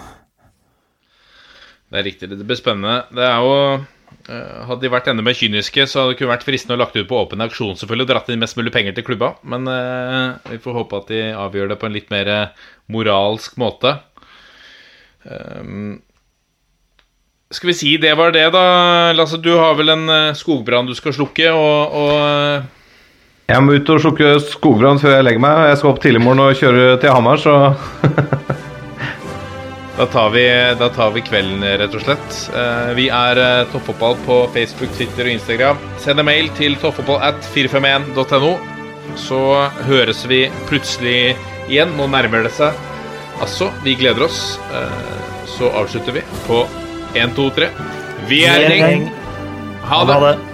Det er riktig. Det blir spennende. Det er jo eh, hadde de vært enda mer kyniske, så hadde det kunne vært fristende å lagt ut på åpen auksjon selvfølgelig og dratt inn mest mulig penger til klubba. Men eh, vi får håpe at de avgjør det på en litt mer moralsk måte. Um, skal vi si det var det, da? Lasse, du har vel en uh, skogbrann du skal slukke, og, og uh...
Jeg må ut og slukke skogbrann før jeg legger meg. Jeg skal opp tidlig i morgen og kjøre til Hamar, så (laughs)
da, tar vi, da tar vi kvelden, rett og slett. Uh, vi er Toppfotball på Facebook, Twitter og Instagram. Send en mail til toppfotball at 451.no. Så høres vi plutselig igjen. Nå nærmer det seg. Altså, vi gleder oss. så avslutter vi på 1, 2, 3. Vi er en gjeng. Ha det.